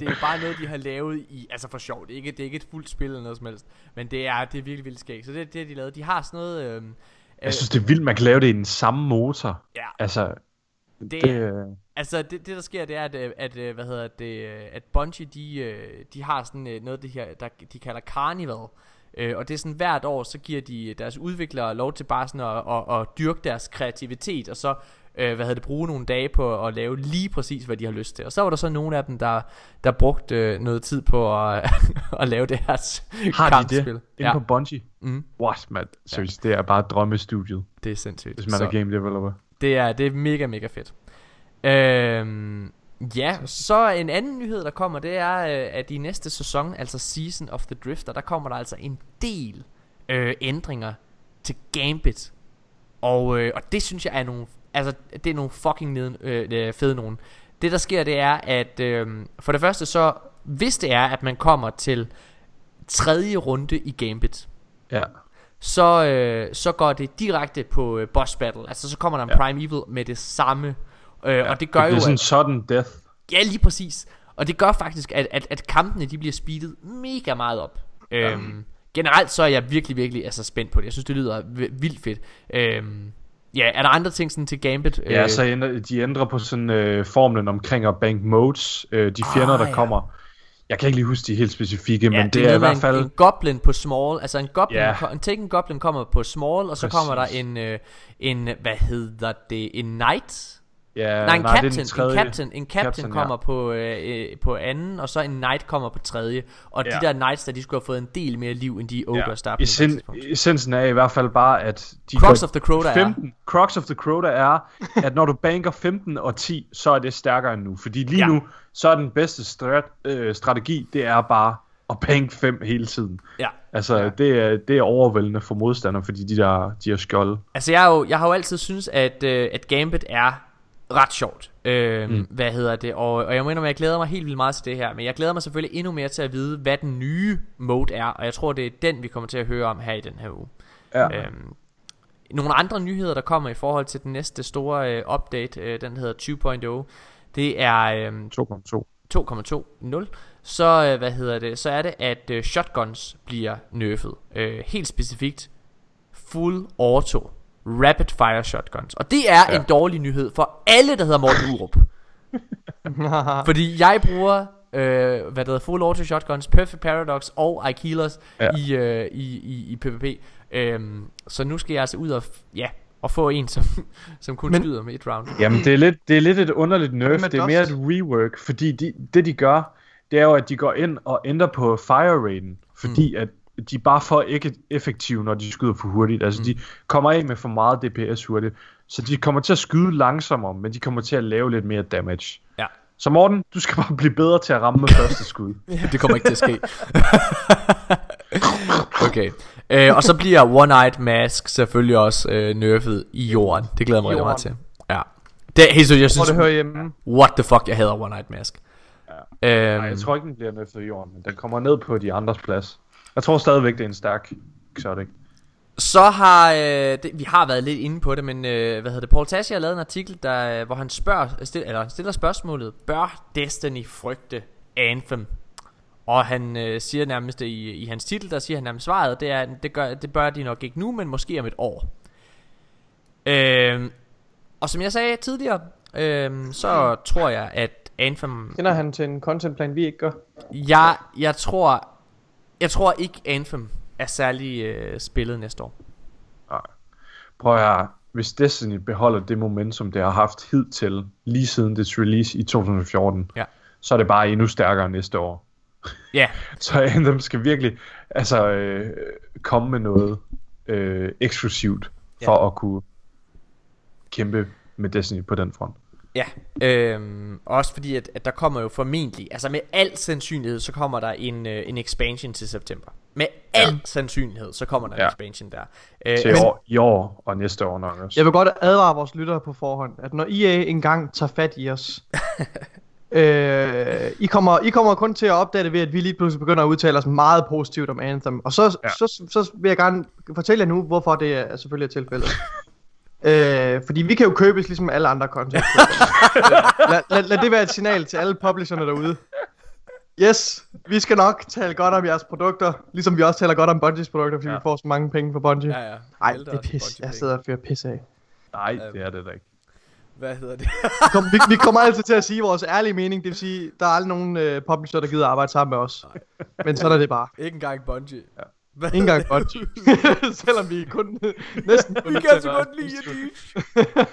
det er bare noget, de har lavet i, altså for sjov. Det er ikke, det er ikke et fuldt spil eller noget som helst. Men det er, det er virkelig vildt skægt. Så det, det har de lavet. De har sådan noget... Øhm, Jeg synes, det er vildt, man kan lave det i den samme motor. Ja. Altså, det, det, øh, Altså det, det der sker det er at, øh, at øh, hvad hedder det at Bungie de de har sådan noget af det her der de kalder Carnival. Øh, og det er sådan hvert år så giver de deres udviklere lov til bare sådan at, at, at dyrke deres kreativitet og så øh, hvad hedder det bruge nogle dage på at lave lige præcis hvad de har lyst til. Og så var der så nogle af dem der der brugte øh, noget tid på at, <laughs> at lave det her s- har de kampspil. det inde Ja, på Bungie? Mm. What, man? Seriøst, det er bare drømmestudiet, det er sindssygt. hvis man Så- er game developer. Det er, det er mega, mega fedt. Øhm, ja, så en anden nyhed, der kommer, det er, øh, at i næste sæson, altså Season of the Drifter, der kommer der altså en del øh, ændringer til Gambit. Og, øh, og det synes jeg er nogle, altså det er nogle fucking neden, øh, øh, fede nogen. Det der sker, det er, at øh, for det første så, hvis det er, at man kommer til tredje runde i Gambit, Ja. Så, øh, så går det direkte på øh, boss battle. Altså så kommer der en Ja. Prime Evil med det samme. Øh, ja, og det gør det jo, er sådan at, sudden death. ja lige præcis. Og det gør faktisk, at, at, at kampene de bliver speedet mega meget op. Øhm, generelt så er jeg virkelig, virkelig altså, spændt på det. Jeg synes, det lyder vildt fedt. Øhm, ja, er der andre ting sådan til Gambit? Ja, Øh, så ændrer, de ændrer på sådan øh, formlen omkring at bank modes. Øh, de fjender, Ah, der ja. kommer. Jeg kan ikke lige huske de helt specifikke, Ja, men det, er i hvert fald... en, en goblin på small, altså en goblin, Ja. yeah. en taken goblin kommer på small, og så Præcis. kommer der en, øh, en, hvad hedder det, en knight, Ja, Nej, en det er den captain, tredje. en captain, en captain, Captain, ja. kommer på, øh, øh, på anden, og så en knight kommer på tredje. Og Ja. de der knights, der de skulle have fået en del mere liv, end de ogres, der er på Essen, essensen er i hvert fald bare, at de Crux of the Crota er- 15, Crux of the Crota er, at når du banker 15 og 10, så er det stærkere end nu. Fordi lige Ja. ja. nu, så er den bedste strat, øh, strategi, det er bare at bank 5 hele tiden. Ja. Altså, ja. det, er, det er overvældende for modstandere, fordi de der, de har skjold. Altså jeg, er jo, jeg har jo altid synes at, øh, at Gambit er ret sjovt. Øh, mm. Hvad hedder det? Og, og jeg mener, at jeg glæder mig helt vildt meget til det her. Men jeg glæder mig selvfølgelig endnu mere til at vide, hvad den nye mode er. Og jeg tror, det er den, vi kommer til at høre om her i den her uge. Ja. Øhm, nogle andre nyheder, der kommer i forhold til den næste store øh, update, øh, den hedder 2.0, det er øhm, 2,2. 2.2.0, så øh, hvad hedder det, så er det at øh, shotguns bliver nerfed. Øh, helt specifikt full auto rapid fire shotguns. Og det er ja. En dårlig nyhed for alle der hedder Morten Urup. <laughs> Fordi jeg bruger, øh, hvad det hedder, Full Auto Shotguns, Perfect Paradox og Aikilos Ja. i, øh, i, i, i PvP. Øhm, så nu skal jeg altså ud og, ja, og få en, som, <laughs> som kun Men- skyder med et round. Jamen, det er lidt, det er lidt et underligt nerf. Det er mere et rework, fordi de, det de gør, det er jo, at de går ind og ændrer på fire raten, fordi mm. at de er bare for ikke effektive, når de skyder for hurtigt. Altså, mm. de kommer af med for meget DPS hurtigt. Så de kommer til at skyde langsommere, men de kommer til at lave lidt mere damage. Ja. Så Morten, du skal bare blive bedre til at ramme med første skud. <laughs> Det kommer ikke til at ske. <laughs> okay. Øh, og så bliver One-Eyed Mask selvfølgelig også øh, nerfed i jorden. Det glæder mig rigtig meget til. Ja. Det, hey, så jeg Hvor synes, det hører hjemme. what the fuck, jeg hader One-Eyed Mask. Ja. Øhm, Nej, jeg tror ikke, den bliver nerfed i jorden, men den kommer ned på de andres plads. Jeg tror stadigvæk, det er en stærk exotic. Så har øh, det, vi har været lidt inde på det, men øh, hvad hedder det? Paul Tassi har lavet en artikel, der, øh, hvor han spørger, stil, eller stiller spørgsmålet: Bør Destiny frygte Anthem? Og han øh, siger nærmest i, i hans titel, der siger han nærmest svaret, det er, det, gør, det bør de nok ikke nu, men måske om et år. Øh, og som jeg sagde tidligere, øh, så tror jeg, at Anthem Kender han til en contentplan, vi ikke gør? jeg, jeg tror Jeg tror ikke Anthem er særlig øh, spillet næste år Prøv at høre, hvis Destiny beholder det momentum, det har haft hidtil, lige siden dets release i 2014, Ja. så er det bare endnu stærkere næste år. Ja, <laughs> Så Anthem skal virkelig altså, øh, komme med noget øh, eksklusivt, for ja. at kunne kæmpe med Destiny på den front. Ja øhm, Også fordi at, at der kommer jo formentlig Altså med al sandsynlighed Så kommer der en, øh, en expansion til september Med al sandsynlighed Så kommer der en Ja. expansion der øh, Til men- år, i år og næste år nok også. Jeg vil godt advare vores lyttere på forhånd, at når EA engang tager fat i os, <laughs> øh, I, kommer, I kommer kun til at opdage det ved, at vi lige pludselig begynder at udtale os meget positivt om Anthem. Og så, Ja. ja. så, så vil jeg gerne fortælle jer nu, hvorfor det er selvfølgelig er tilfældet. <laughs> øh, fordi vi kan jo købes ligesom alle andre content. <laughs> lad, lad, lad det være et signal til alle publisherne derude. Yes, vi skal nok tale godt om jeres produkter, ligesom vi også taler godt om Bungies produkter, fordi Ja. vi får så mange penge for Bungie. Ja ja Ej, det er pis. Jeg sidder og fyrer pis af. Nej, det er det da ikke. Hvad hedder det? Vi, kom, vi, vi kommer altid til at sige vores ærlige mening, det vil sige, der er aldrig nogen øh, publisher, der gider arbejde sammen med os. Men sådan er det bare. Ikke engang Bungie ja. Hvad Ikke engang Bungie. <laughs> Selvom vi kun <laughs> næsten... Vi kan så godt lide jer,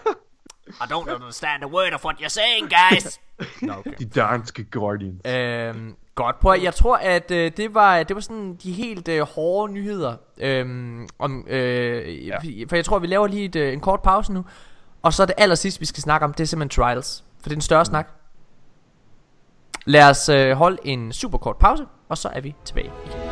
I don't understand a word of what you're saying, guys. <laughs> Nå, okay. De danske Guardians. Øhm, godt, prøv at, jeg tror at øh, det var det var sådan de helt øh, hårde nyheder øhm, om øh, ja. for jeg tror vi laver lige et, øh, en kort pause nu og så det aller sidste vi skal snakke om det er simpelthen trials for det er den større mm. snak. Lad os øh, holde en super kort pause og så er vi tilbage igen.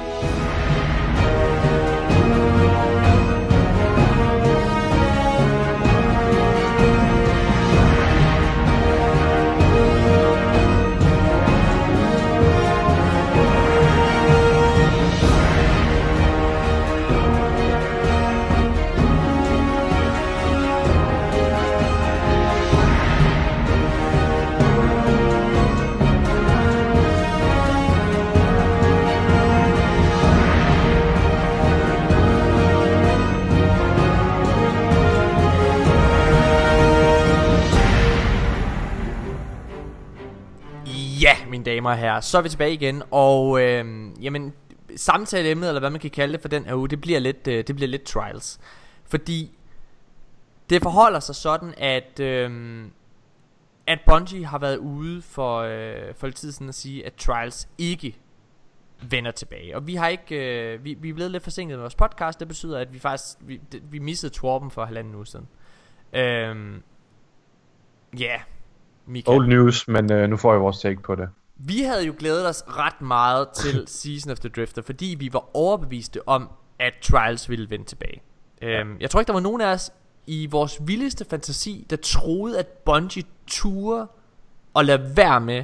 Ja, mine damer og herrer, så er vi tilbage igen, og øh, jamen, samtaleemnet, eller hvad man kan kalde det for den her uge, det bliver lidt, øh, det bliver lidt trials. Fordi det forholder sig sådan, at, øh, at Bungie har været ude for, øh, for lidt tid siden at sige, at trials ikke vender tilbage. Og vi har ikke, øh, vi, vi er blevet lidt forsinket med vores podcast, det betyder, at vi faktisk, vi, det, vi missede Torben for halvanden uge siden. Øhm, ja, yeah, Michael. Old news, men øh, nu får jeg vores take på det. Vi havde jo glædet os ret meget til <laughs> Season of the Drifter, fordi vi var overbeviste om, at Trials ville vende tilbage. Ja. Øhm, jeg tror ikke, der var nogen af os i vores vildeste fantasi, der troede, at Bungie turde og lade være med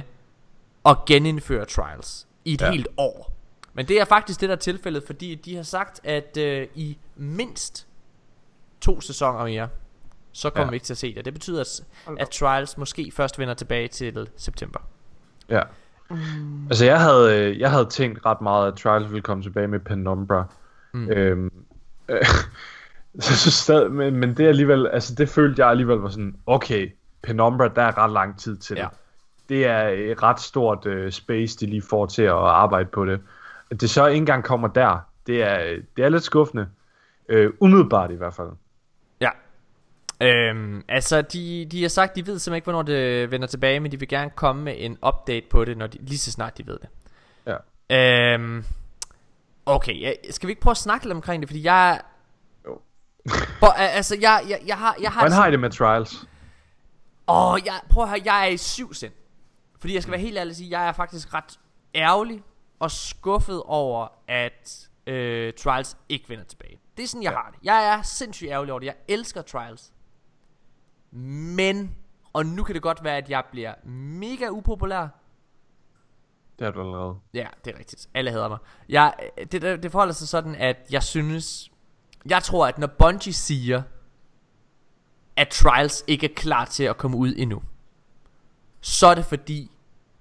at genindføre Trials i et ja. Helt år. Men det er faktisk det, der er tilfældet, fordi de har sagt, at øh, i mindst to sæsoner mere, så kommer ja. Vi ikke til at se det. Det betyder, at, Trials måske først vender tilbage til september. Ja. Altså jeg havde, øh, jeg havde tænkt ret meget, at Trials ville komme tilbage med Penumbra. Mm. Øhm, øh, <laughs> så, så stadig, men, men det alligevel, altså det følte jeg alligevel var sådan, okay, Penumbra, der er ret lang tid til Ja. det. det er et ret stort øh, space, de lige får til at arbejde på det. At det så ikke engang kommer der, det er, det er lidt skuffende. Øh, umiddelbart i hvert fald. Øhm, altså, de, de har sagt, de ved simpelthen ikke, hvornår det vender tilbage, men de vil gerne komme med en update på det, når de, lige så snart de ved det. Ja. Øhm, okay, ja, skal vi ikke prøve at snakke lidt omkring det, fordi jeg... Jo. <laughs> Bo, altså, jeg, jeg, jeg har... Jeg har Hvordan har I det med Trials? Åh, jeg, prøv at høre, jeg er i syv sind. Fordi jeg skal være helt ærlig at sige, jeg er faktisk ret ærgerlig og skuffet over, at øh, Trials ikke vender tilbage. Det er sådan, jeg ja. har det. Jeg er sindssygt ærgerlig over det. Jeg elsker Trials. Men, og nu kan det godt være, at jeg bliver mega upopulær. Det er du allerede. Ja, det er rigtigt. Alle hader mig. Jeg, det, det, forholder sig sådan, at jeg synes... Jeg tror, at når Bungie siger, at Trials ikke er klar til at komme ud endnu, så er det fordi,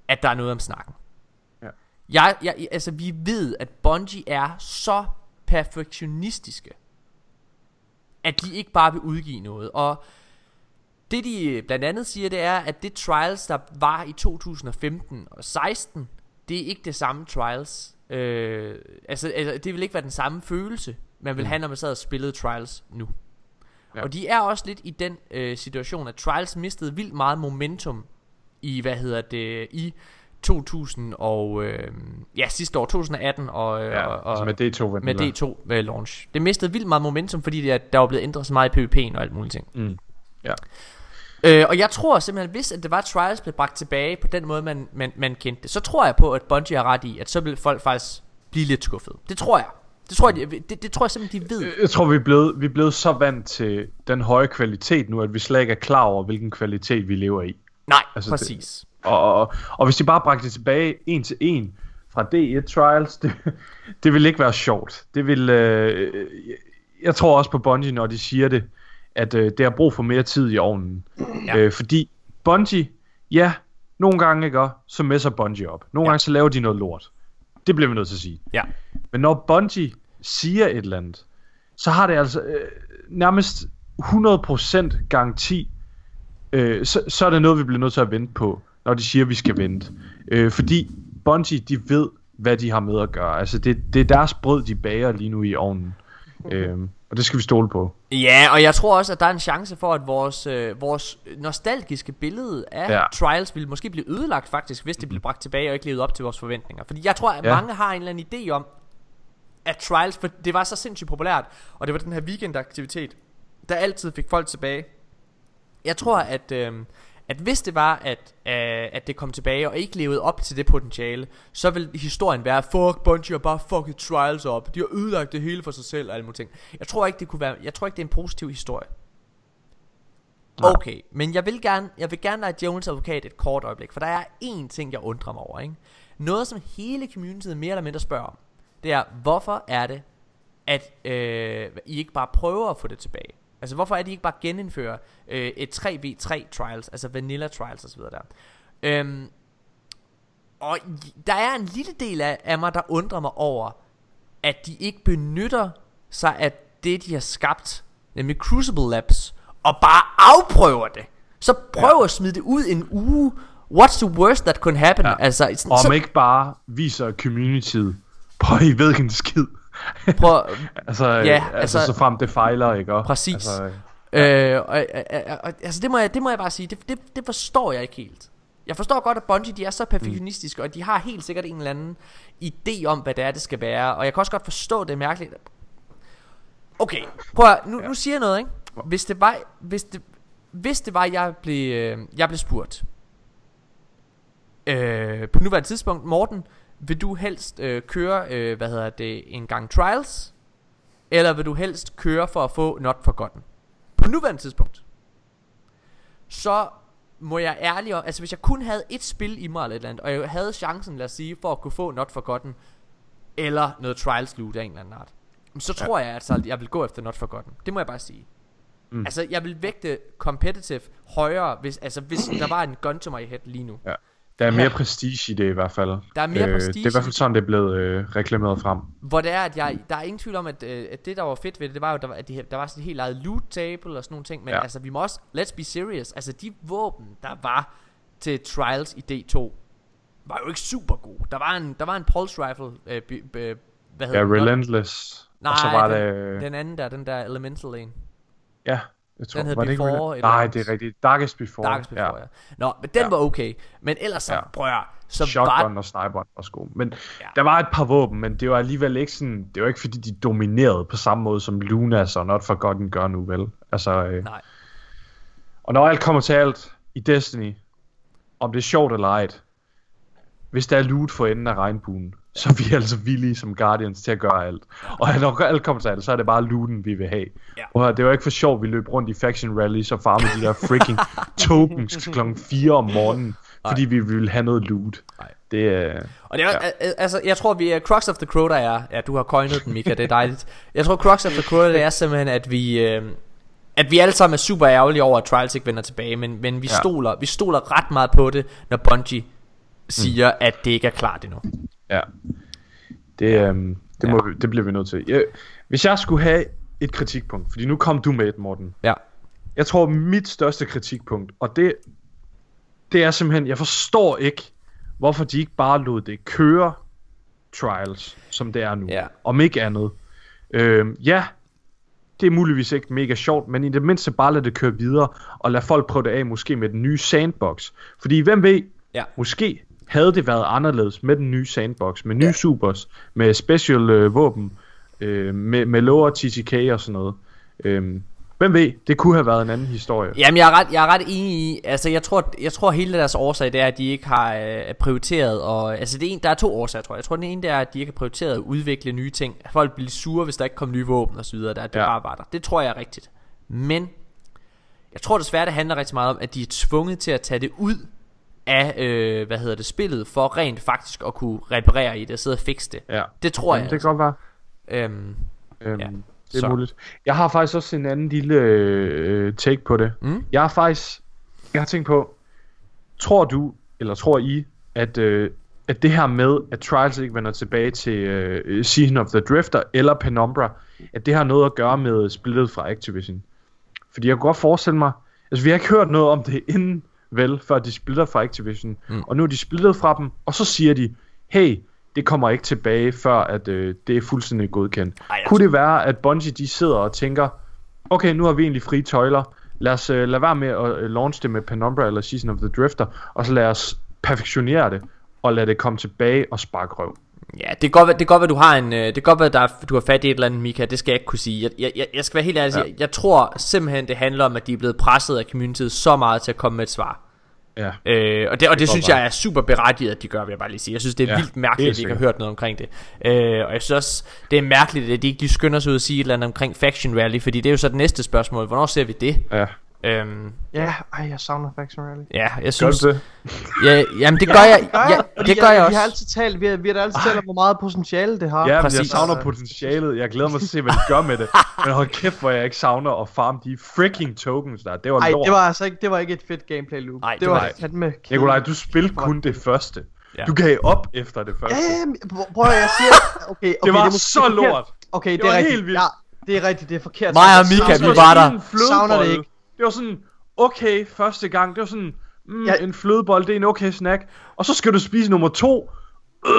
at der er noget om snakken. Ja. Jeg, jeg, altså, vi ved, at Bungie er så perfektionistiske, at de ikke bare vil udgive noget. Og det de blandt andet siger, det er, at det Trials, der var i 2015 og 16, det er ikke det samme Trials. Øh, altså, altså, det vil ikke være den samme følelse, man vil have, når man sad og spillede Trials nu. Ja. Og de er også lidt i den øh, situation, at Trials mistede vildt meget momentum i, hvad hedder det, i 2000 og, øh, ja, sidste år, 2018 og, øh, Ja, og, og med D2 med vanilla. D2 med launch. Det mistede vildt meget momentum, fordi det, at der var blevet ændret så meget i PvP'en og alt muligt ting. Mm. Ja. Øh, og jeg tror simpelthen, hvis at det var Trials blev bragt tilbage på den måde, man, man, man kendte det, så tror jeg på, at Bungie har ret i, at så vil folk faktisk blive lidt skuffet. Det tror jeg. Det tror jeg, det, det tror jeg simpelthen, de ved. Jeg tror, vi er, blevet, vi er blevet så vant til den høje kvalitet nu, at vi slet ikke er klar over, hvilken kvalitet vi lever i. Nej, altså, præcis. Og, og, og hvis de bare bragte det tilbage en til en fra D1 Trials, <laughs> det, det vil ikke være sjovt. Det vil, øh, jeg tror også på Bungie, når de siger det, at øh, det har brug for mere tid i ovnen. Ja. Øh, fordi Bungie, ja, nogle gange ikke, så messer Bungie op. Nogle ja. gange så laver de noget lort. Det bliver vi nødt til at sige. Ja. Men når Bungie siger et eller andet, så har det altså øh, nærmest 100% garanti, øh, så, så er det noget, vi bliver nødt til at vente på, når de siger, at vi skal vente. Øh, fordi Bungie, de ved, hvad de har med at gøre. Altså, det, det er deres brød, de bager lige nu i ovnen. Øh, og det skal vi stole på. Ja, og jeg tror også, at der er en chance for, at vores, øh, vores nostalgiske billede af ja. Trials ville måske blive ødelagt faktisk, hvis det blev bragt tilbage og ikke levede op til vores forventninger. Fordi jeg tror, at. Ja. mange har en eller anden idé om, at Trials, for det var så sindssygt populært, og det var den her weekendaktivitet, der altid fik folk tilbage. Jeg tror, at, øh, at hvis det var, at, øh, at det kom tilbage og ikke levede op til det potentiale, så vil historien være, fuck Bungie har bare fucket Trials op. De har ødelagt det hele for sig selv og alle mulige ting. Jeg tror ikke, det kunne være, jeg tror ikke, det er en positiv historie. Okay, men jeg vil gerne, jeg vil gerne lade Jones advokat et kort øjeblik, for der er én ting, jeg undrer mig over, ikke? Noget, som hele communityet mere eller mindre spørger om, det er, hvorfor er det, at øh, I ikke bare prøver at få det tilbage? Altså, hvorfor er det, I ikke bare genindfører øh, et 3v3 trials, altså vanilla trials osv. der? Øhm, og der er en lille del af, af mig, der undrer mig over, at de ikke benytter sig af det, de har skabt, nemlig Crucible Labs, og bare afprøver det. Så prøv ja. at smide det ud en uge. What's the worst that could happen? Ja. Altså, sådan, Og så, om ikke bare viser communityet, på I ved ikke en skid. Prøv, <laughs> altså, Ja, ja, altså- altså, så frem det fejler, ikke? Og, Præcis. Altså, Øh, og, og, og, altså det må, jeg, det må jeg bare sige, det, det, det forstår jeg ikke helt. Jeg forstår godt, at Bungie de er så perfektionistiske, mm. og de har helt sikkert en eller anden idé om, hvad det er, det skal være. Og jeg kan også godt forstå, det er mærkeligt. Okay, prøv at, nu, nu siger jeg noget, ikke? Hvis det var, hvis det, hvis det var, jeg blev, øh, jeg blev spurgt. Øh, på nuværende tidspunkt, Morten, vil du helst øh, køre, øh, hvad hedder det, en gang trials? Eller vil du helst køre for at få not forgotten? På nuværende tidspunkt Så må jeg ærlig om- Altså hvis jeg kun havde et spil i mig eller et eller andet Og jeg havde chancen lad os sige For at kunne få not forgotten Eller noget trials loot af en eller anden art Så tror jeg at jeg vil gå efter not forgotten Det må jeg bare sige. Mm. Altså jeg vil vægte competitive højere hvis, Altså hvis <clears throat> der var en gun to my head lige nu ja. Der er mere prestige i det i hvert fald. Der er mere øh, prestige Det er i hvert fald sådan, det er blevet øh, reklameret frem. Hvor det er, at jeg, der er ingen tvivl om, at, øh, at det, der var fedt ved det, det var jo, der var, at de, der var sådan et helt eget loot table og sådan nogle ting. Men ja. Ja. altså, vi må også, let's be serious, altså de våben, der var til Trials i D2 var jo ikke super god. Der var en, der var en pulse rifle, øh, by, by, hvad Ja, hedder den? Relentless. Nej, og så var den, det... den anden der, den der Elemental en. Ja, jeg tror, Den hed var det ikke Before Relent- eller Nej, det er rigtigt. Darkest Before. Darkest Before, ja. ja. Nå, men den Ja. var okay. Men ellers så, Ja. høre, så Shotgun var... og sniper var gode. Men Ja. ja. der var et par våben, men det var alligevel ikke sådan, det var ikke fordi de dominerede på samme måde som Lunas og Not Forgotten gør nu, vel? Altså, øh, Nej, og når alt kommer til alt i Destiny, om det er sjovt eller ej, hvis der er loot for enden af regnbuen, så er vi <laughs> altså villige som Guardians til at gøre alt. Og når alt kommer til alt, så er det bare looten, vi vil have. Ja. Og det var ikke for sjovt, vi løb rundt i faction rallies og farmede de der freaking <laughs> tokens klokken 4 om morgenen, fordi vi ville have noget loot. Nej. Det er... Og det er, ja. altså, jeg tror, vi er Crux of the Crow, der er... Ja, du har coined den, Mika, det er dejligt. Jeg tror, Crux of the Crow, det er simpelthen, at vi... Øh, at vi alle sammen er super ærgerlige over, at Trials ikke vender tilbage, men, men vi, Ja. stoler, vi stoler ret meget på det, når Bungie siger, mm. at det ikke er klart endnu. Ja. Det, øhm, det, må vi, det bliver vi nødt til. Jeg, hvis jeg skulle have et kritikpunkt, fordi nu kom du med et, Morten. Ja. Jeg tror, mit største kritikpunkt, og det, det er simpelthen, jeg forstår ikke, hvorfor de ikke bare lod det køre trials, som det er nu. Ja. Om ikke andet. Øhm, ja, det er muligvis ikke mega sjovt, men i det mindste bare lad det køre videre, og lad folk prøve det af, måske med den nye sandbox. Fordi hvem ved, Ja. måske havde det været anderledes med den nye sandbox, med nye ja. supers, med special øh, våben, øh, med, med lower TTK og sådan noget. Øhm, hvem ved, det kunne have været en anden historie. Jamen, jeg er ret, jeg er ret enig i, altså jeg tror, jeg tror hele deres årsag, det er, at de ikke har øh, prioriteret, og altså det er en, der er to årsager, tror jeg. Jeg tror, den ene, det er, at de ikke har prioriteret at udvikle nye ting. Folk bliver sure, hvis der ikke kommer nye våben og så videre, der, det Ja. bare var der. Det tror jeg er rigtigt. Men, jeg tror desværre, det handler rigtig meget om, at de er tvunget til at tage det ud af, øh, hvad hedder det, spillet, for rent faktisk at kunne reparere i det og sidde og fikse det. Ja. Det tror Jamen, jeg. det kan godt være. Øhm, Øhm, Ja. ja. Det er Så. muligt. Jeg har faktisk også en anden lille øh, take på det. Mm. Jeg har faktisk, jeg har tænkt på, tror du, eller tror I, at, øh, at det her med, at Trials ikke vender tilbage til øh, Season of the Drifter eller Penumbra, at det har noget at gøre med splittet fra Activision? Fordi jeg kunne godt forestille mig, altså vi har ikke hørt noget om det inden, vel, før de splitter fra Activision, Mm. og nu er de splittet fra dem, og så siger de, hey, det kommer ikke tilbage, før at øh, det er fuldstændig godkendt. Ej, jeg Kunne det være, at Bungie de sidder og tænker, okay, nu har vi egentlig frie tøjler, lad os øh, lade være med at øh, launch det med Penumbra eller Season of the Drifter, og så lad os perfektionere det, og lade det komme tilbage og sparke røv. Ja, det kan godt være, det kan godt være du har en, øh, det kan godt være, der er, du har fat i et eller andet, Mika, det skal jeg ikke kunne sige. Jeg, jeg, jeg, skal være helt ærlig, ja. Jeg, jeg tror simpelthen, det handler om, at de er blevet presset af communityet så meget til at komme med et svar. Ja. Øh, og det, og det, kan synes godt jeg er super berettiget, at de gør, vil jeg bare lige sige. Jeg synes, det er ja, vildt mærkeligt, at de ikke har hørt noget omkring det. Øh, og jeg synes også, det er mærkeligt, at de ikke lige skynder sig ud og sige et eller andet omkring Faction Rally, fordi det er jo så det næste spørgsmål. Hvornår ser vi det? Ja. Øhm, Ja, ej, jeg savner Faction Rally. ja, jeg Gør synes... du det? Ja, jamen, det gør jeg, Gør ja, jeg? Det gør jeg Vi også. har altid talt, vi har, vi har da altid talt om, hvor meget potentiale det har. Ja, men jeg præcis. savner potentialet. Jeg glæder mig til at se, hvad de gør med det. <laughs> Men hold kæft, hvor jeg ikke savner at farme de freaking tokens der. Det var Ej, lort. det var altså ikke, det var ikke et fedt gameplay loop. Ej, det, det var fandme. Nikolaj, du spillede kun det første. Ja. Du gav op efter det første. Ja, ja, prøv- at jeg siger... Okay, okay, det var måske så forkert. lort. Okay, det, var er helt rigtigt. vildt. Ja, det er rigtigt, det er forkert. Mig og Mika, vi det. var der. Savner det ikke. Det var sådan, okay, første gang, det var sådan, mm, Ja. ja. en flødebold, det er en okay snack. Og så skal du spise nummer to. Øh,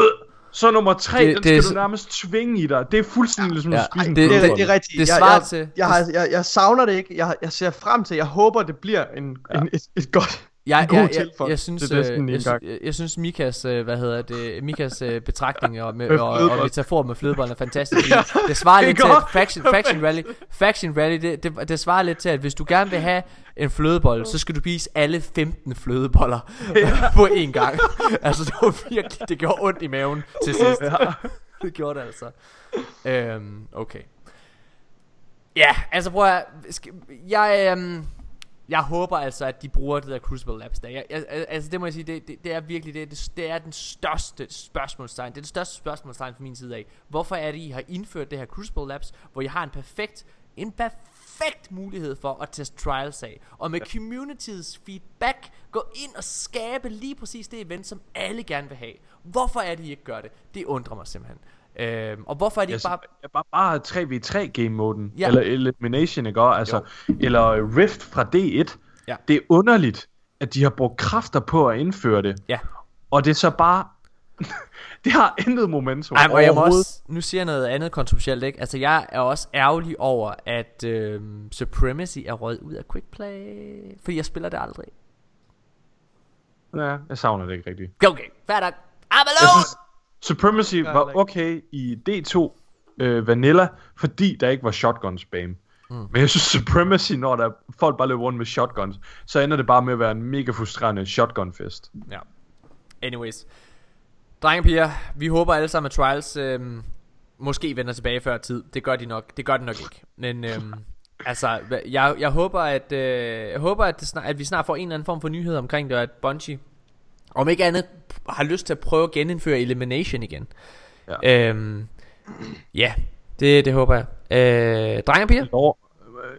så nummer tre, Det- det, den det skal du nærmest tvinge i dig. Det er fuldstændig ligesom Ja, at spise en det- Det, er, flødebold. det er rigtigt. Det jeg, svarer jeg, til- Jeg, har, jeg, jeg savner det ikke. Jeg, jeg ser frem til, jeg håber, det bliver en, ja. en, et, et godt... Jeg, en god jeg, jeg, tilføjelse jeg, synes, til Destiny øh, jeg, jeg, jeg synes Mikas, øh, hvad hedder det, Mikas øh, betragtninger med, Med og, og, metafor med flødebold er fantastisk. ja, det svarer det lidt til, godt. at faction, faction Rally, faction rally det, det, det svarer lidt til, at hvis du gerne vil have en flødebold, så skal du spise alle 15 flødeboller <laughs> på én gang. <laughs> altså, det var virkelig, det gjorde ondt i maven til sidst. <laughs> det gjorde det altså. Øhm, okay. Ja, altså prøv at, jeg, øhm, jeg håber altså, at de bruger det der Crucible Labs der. Jeg, jeg, altså det må jeg sige, det, det, det er virkelig, det, det, det er den største spørgsmålstegn. Det er det største spørgsmålstegn fra min side af. Hvorfor er det, I har indført det her Crucible Labs, hvor I har en perfekt, en perfekt mulighed for at teste trials af. Og med community's feedback, gå ind og skabe lige præcis det event, som alle gerne vil have. Hvorfor er det, I ikke gør det? Det undrer mig simpelthen. Øhm, og hvorfor er det ikke bare... ja, bare, bare 3v3 game moden Ja. ja. Eller Elimination, ikke også? Altså, eller Rift fra D1. Ja. Det er underligt, at de har brugt kræfter på at indføre det. Ja. Og det er så bare... <laughs> det har intet momentum Ej, og jeg må også, nu siger jeg noget andet kontroversielt, ikke? Altså, jeg er også ærgerlig over, at øh, Supremacy er røget ud af Quick Play, fordi jeg spiller det aldrig. Ja, jeg savner det ikke rigtigt. Okay, fair nok. I'm Jeg alone! synes, Supremacy var okay i D2 øh, Vanilla, fordi der ikke var shotgun spam. Mm. Men jeg synes Supremacy, når der folk bare løber rundt med shotguns, så ender det bare med at være en mega frustrerende shotgun fest. Ja. Anyways. Drenge og piger, vi håber alle sammen, at Trials øhm, måske vender tilbage før tid. Det gør de nok, det gør de nok ikke. Men øhm, <laughs> altså, jeg, jeg håber, at, øh, jeg håber at, det snart, at vi snart får en eller anden form for nyhed omkring det, og at Bungie, om ikke andet, har lyst til at prøve at genindføre Elimination igen. Ja. Øhm, ja, det, det håber jeg. Øh, drenge og piger? Lov,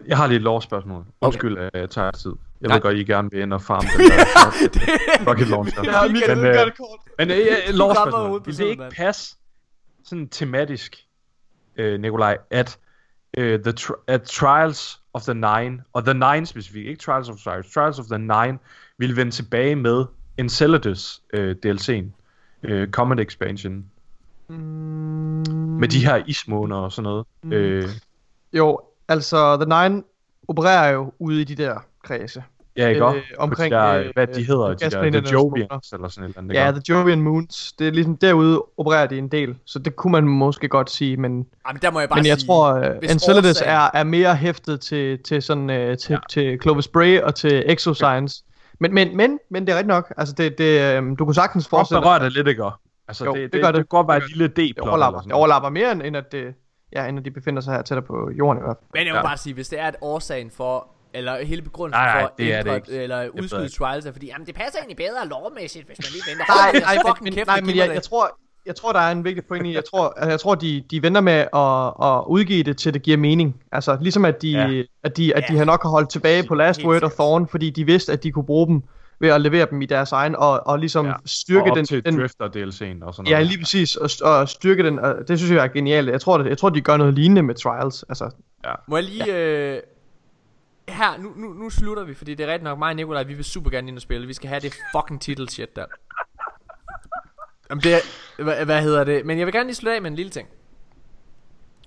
jeg har lige et lovspørgsmål. Undskyld, at jeg tager tid. Jeg Nej. ved godt, I gerne vil ind og farme <laughs> den der rocket launcher. Ja, Michael, Men, øh, det kort. Men øh, lovspørgsmål. Vil det ikke passe sådan tematisk, øh, Nikolaj, at, øh, the tr- at Trials of the Nine, og The Nine specifikt, ikke Trials of Trials, Trials of the Nine, vil vende tilbage med Enceladus øh, DLC'en, øh, Comet Expansion, Mm, med de her ismåner og sådan noget. Mm. Øh, Jo, altså The Nine opererer jo ude i de der kredse. ja, ikke Øh, omkring, de der, øh, hvad de hedder, de der, The Jovians eller sådan et eller andet. ikke Ja? The Jovian Moons. Det er ligesom derude opererer de en del. Så det kunne man måske godt sige, men, Jamen, der må jeg bare men jeg sige, tror, uh, Enceladus årsagen- er, er mere hæftet til, til, sådan, uh, til, ja. til Clovis Bray og til Exoscience. Men, men, men, men det er rigtigt nok. Altså, det, det, um, du kunne sagtens forestille dig, det lidt, ikke? Altså, Jo, det, det det, gør det, det. det være Det et lille det D-plot eller overlapper, det overlapper mere, end, at det, ja, end at de befinder sig her tættere på jorden i hvert fald. Men jeg må Ja. bare sige, hvis det er et årsagen for eller hele begrundelsen Nej, nej, for at det er det ikke. eller udskyde trials er fordi, jamen det passer egentlig bedre lovmæssigt, hvis man lige venter. Nej, <laughs> nej, fucking men, kæft, nej, men jeg, jeg det. tror, jeg tror, der er en vigtig point i, jeg tror, altså, jeg tror de, de venter med at, at udgive det, til det giver mening. Altså, ligesom at de, Ja. ja. at de, at de Ja. har nok har holdt tilbage på Last Word og. Thorn, fordi de vidste, at de kunne bruge dem ved at levere dem i deres egen, og, og ligesom Ja. ja. styrke og op den, til den Drifter DLC'en og sådan Ja, noget. lige præcis, og, og styrke den, og det synes jeg er genialt. Jeg tror, det, jeg tror de gør noget lignende med Trials. Altså, Må jeg lige... Øh, her, nu, nu, nu slutter vi, fordi det er rigtigt nok mig og Nikolaj, vi vil super gerne ind og spille. Vi skal have det fucking titel shit der. Jamen det er, hvad, hedder det? Men jeg vil gerne lige slutte af med en lille ting.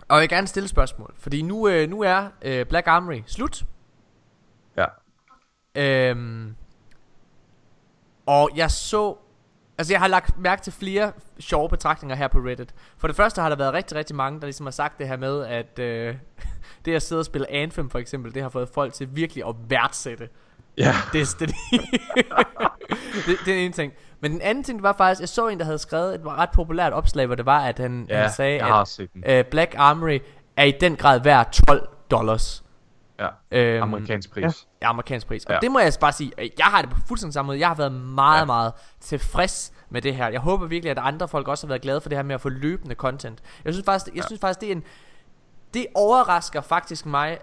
Og jeg vil gerne stille et spørgsmål. Fordi nu, øh, nu er øh, Black Armory slut. Ja. Øhm, og jeg så Altså jeg har lagt mærke til flere sjove betragtninger her på Reddit For det første har der været rigtig rigtig mange Der ligesom har sagt det her med At øh, <laughs> det at sidde og spille Anthem for eksempel Det har fået folk til virkelig at værdsætte Ja. Destiny <laughs> det, det er en ting Men den anden ting det var faktisk Jeg så en der havde skrevet et ret populært opslag Hvor det var at han, Ja, han sagde at øh, Black Armory er i den grad værd 12 dollars Ja. øhm, Amerikansk pris. ja. Ja, amerikansk pris. Og Ja. det må jeg bare sige, øh, jeg har det på fuldstændig samme måde. Jeg har været meget, Ja. ja. meget tilfreds med det her. Jeg håber virkelig, at andre folk også har været glade for det her med at få løbende content. Jeg synes faktisk, jeg synes faktisk det er en... Det overrasker faktisk mig,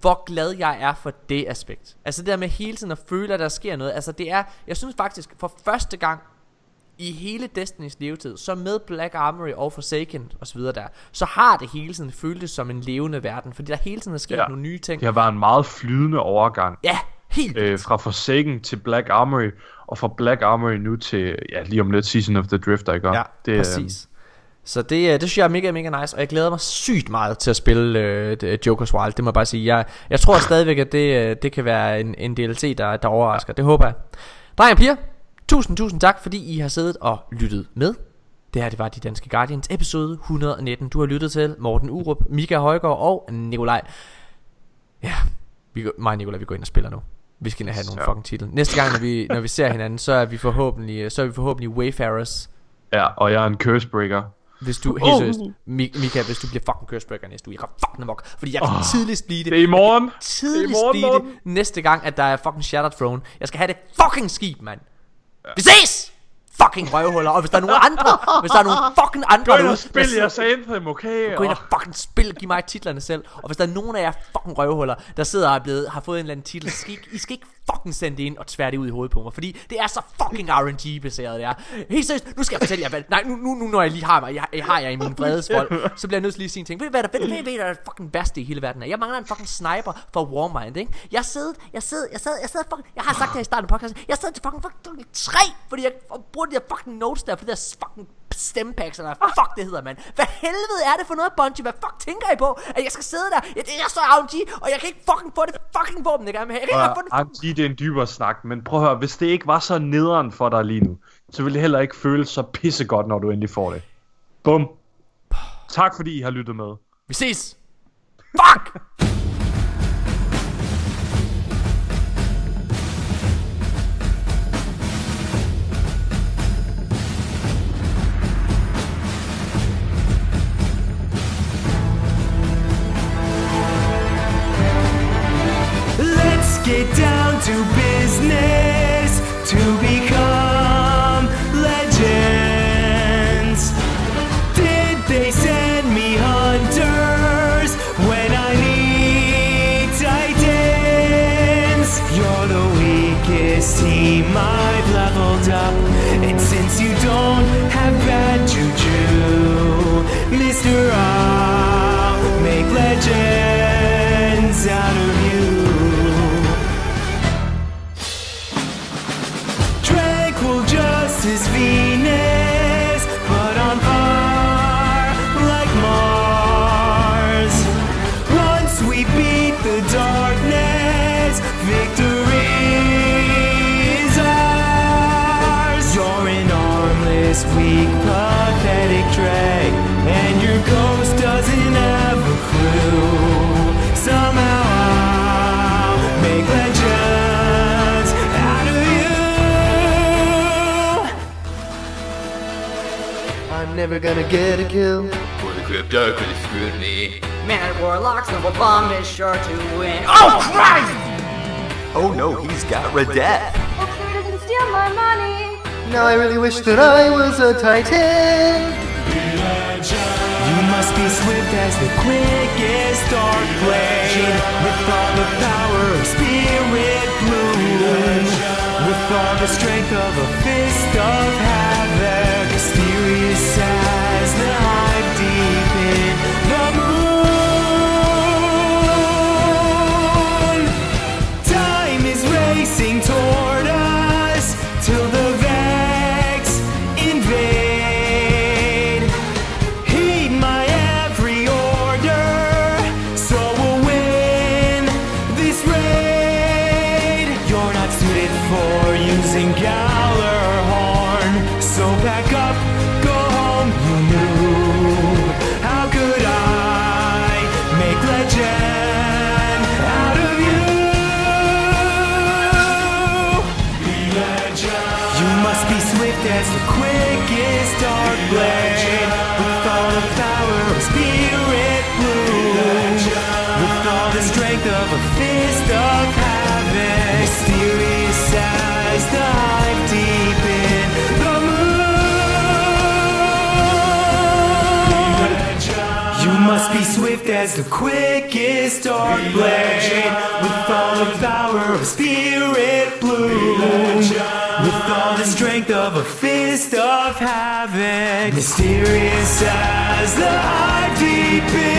hvor glad jeg er for det aspekt. Altså det der med hele tiden at føle, at der sker noget. Altså det er, jeg synes faktisk, for første gang i hele Destinys levetid, så med Black Armory og Forsaken og så videre der, så har det hele tiden føltes som en levende verden, fordi der hele tiden er sket Ja. nogle nye ting. Det har været en meget flydende overgang. Ja, helt Øh, fra Forsaken til Black Armory, og fra Black Armory nu til, ja, lige om lidt Season of the Drifter, ikke? Ja, det, øh, præcis. Så det, øh, det synes jeg er mega, mega nice, og jeg glæder mig sygt meget til at spille øh, det- Joker's Wild, det må jeg bare sige. Jeg, jeg tror stadigvæk, at det, øh, det kan være en, en DLC, der, der overrasker. Det håber jeg. Drenge og piger, tusind, tusind tak, fordi I har siddet og lyttet med. Det her, det var De Danske Guardians episode 119. Du har lyttet til Morten Urup, Mika Højgaard og Nikolaj. Ja, vi, går- mig og Nikolaj, vi går ind og spiller nu. Vi skal have nogle fucking titel. Næste gang, når vi, når vi ser hinanden, så er vi forhåbentlig, så er vi forhåbentlig Wayfarers. Ja, og jeg er en cursebreaker. Hvis du, helt seriøst, Mi- Mika, hvis du bliver fucking cursebreaker næste uge, jeg kan fucking amok, fordi jeg kan Åh, tidligst blive det. Det er i morgen. Tidligst Det er i morgen, blive Morten. det næste gang, at der er fucking Shattered Throne. Jeg skal have det fucking skib, mand. Vi ses! Fuck! fucking røvhuller. Og hvis der er nogle andre, <laughs> hvis der er nogle fucking andre Gå ind og spil jeres Anthem, okay? Gå ind og fucking spil, giv mig titlerne selv. Og hvis der er nogen af jer fucking røvhuller, der sidder og er blevet, har fået en eller anden titel, så skal I, I skal ikke fucking sende det ind og tvære det ud i hovedet på mig. Fordi det er så fucking RNG-baseret, det er. Helt seriøst, nu skal jeg fortælle jer, hvad, nej, nu, nu, nu når jeg lige har, mig, jeg, jeg har jeg i min vredesvold, så bliver jeg nødt til lige at sige en ting. Ved I hvad der, ved, ved, ved, der er det fucking værste i hele verden er? Jeg mangler en fucking sniper for Warmind, ikke? Jeg sidder, jeg sidder, jeg sidder, jeg sidder fucking, jeg har sagt det her i starten af podcasten, jeg sidder til fucking, fucking tre, fordi jeg bruger de der fucking notes der, for det der fucking stempacks, eller fuck det hedder, mand. Hvad helvede er det for noget, Bungie? Hvad fuck tænker I på? At jeg skal sidde der? Jeg, det er så RNG, og jeg kan ikke fucking få det fucking våben, jeg gerne vil have. Jeg kan ikke få det RNG, det er en dybere snak, men prøv at høre, hvis det ikke var så nederen for dig lige nu, så ville det heller ikke føles så pissegodt, når du endelig får det. Bum. Tak fordi I har lyttet med. Vi ses! Fuck! Get down to business. To become Warlocks, Level Bomb is sure to win. Oh, oh, Christ! Oh no, he's got Redet. Hopefully doesn't steal my money. Now I really wish that I was a Titan. You must be swift as the quickest dark blade With all the power of spirit bloom With all the strength of a fist of havoc as the quickest dark blade With all the power of spirit bloom. With all the strength of a fist of havoc Mysterious as the hive deep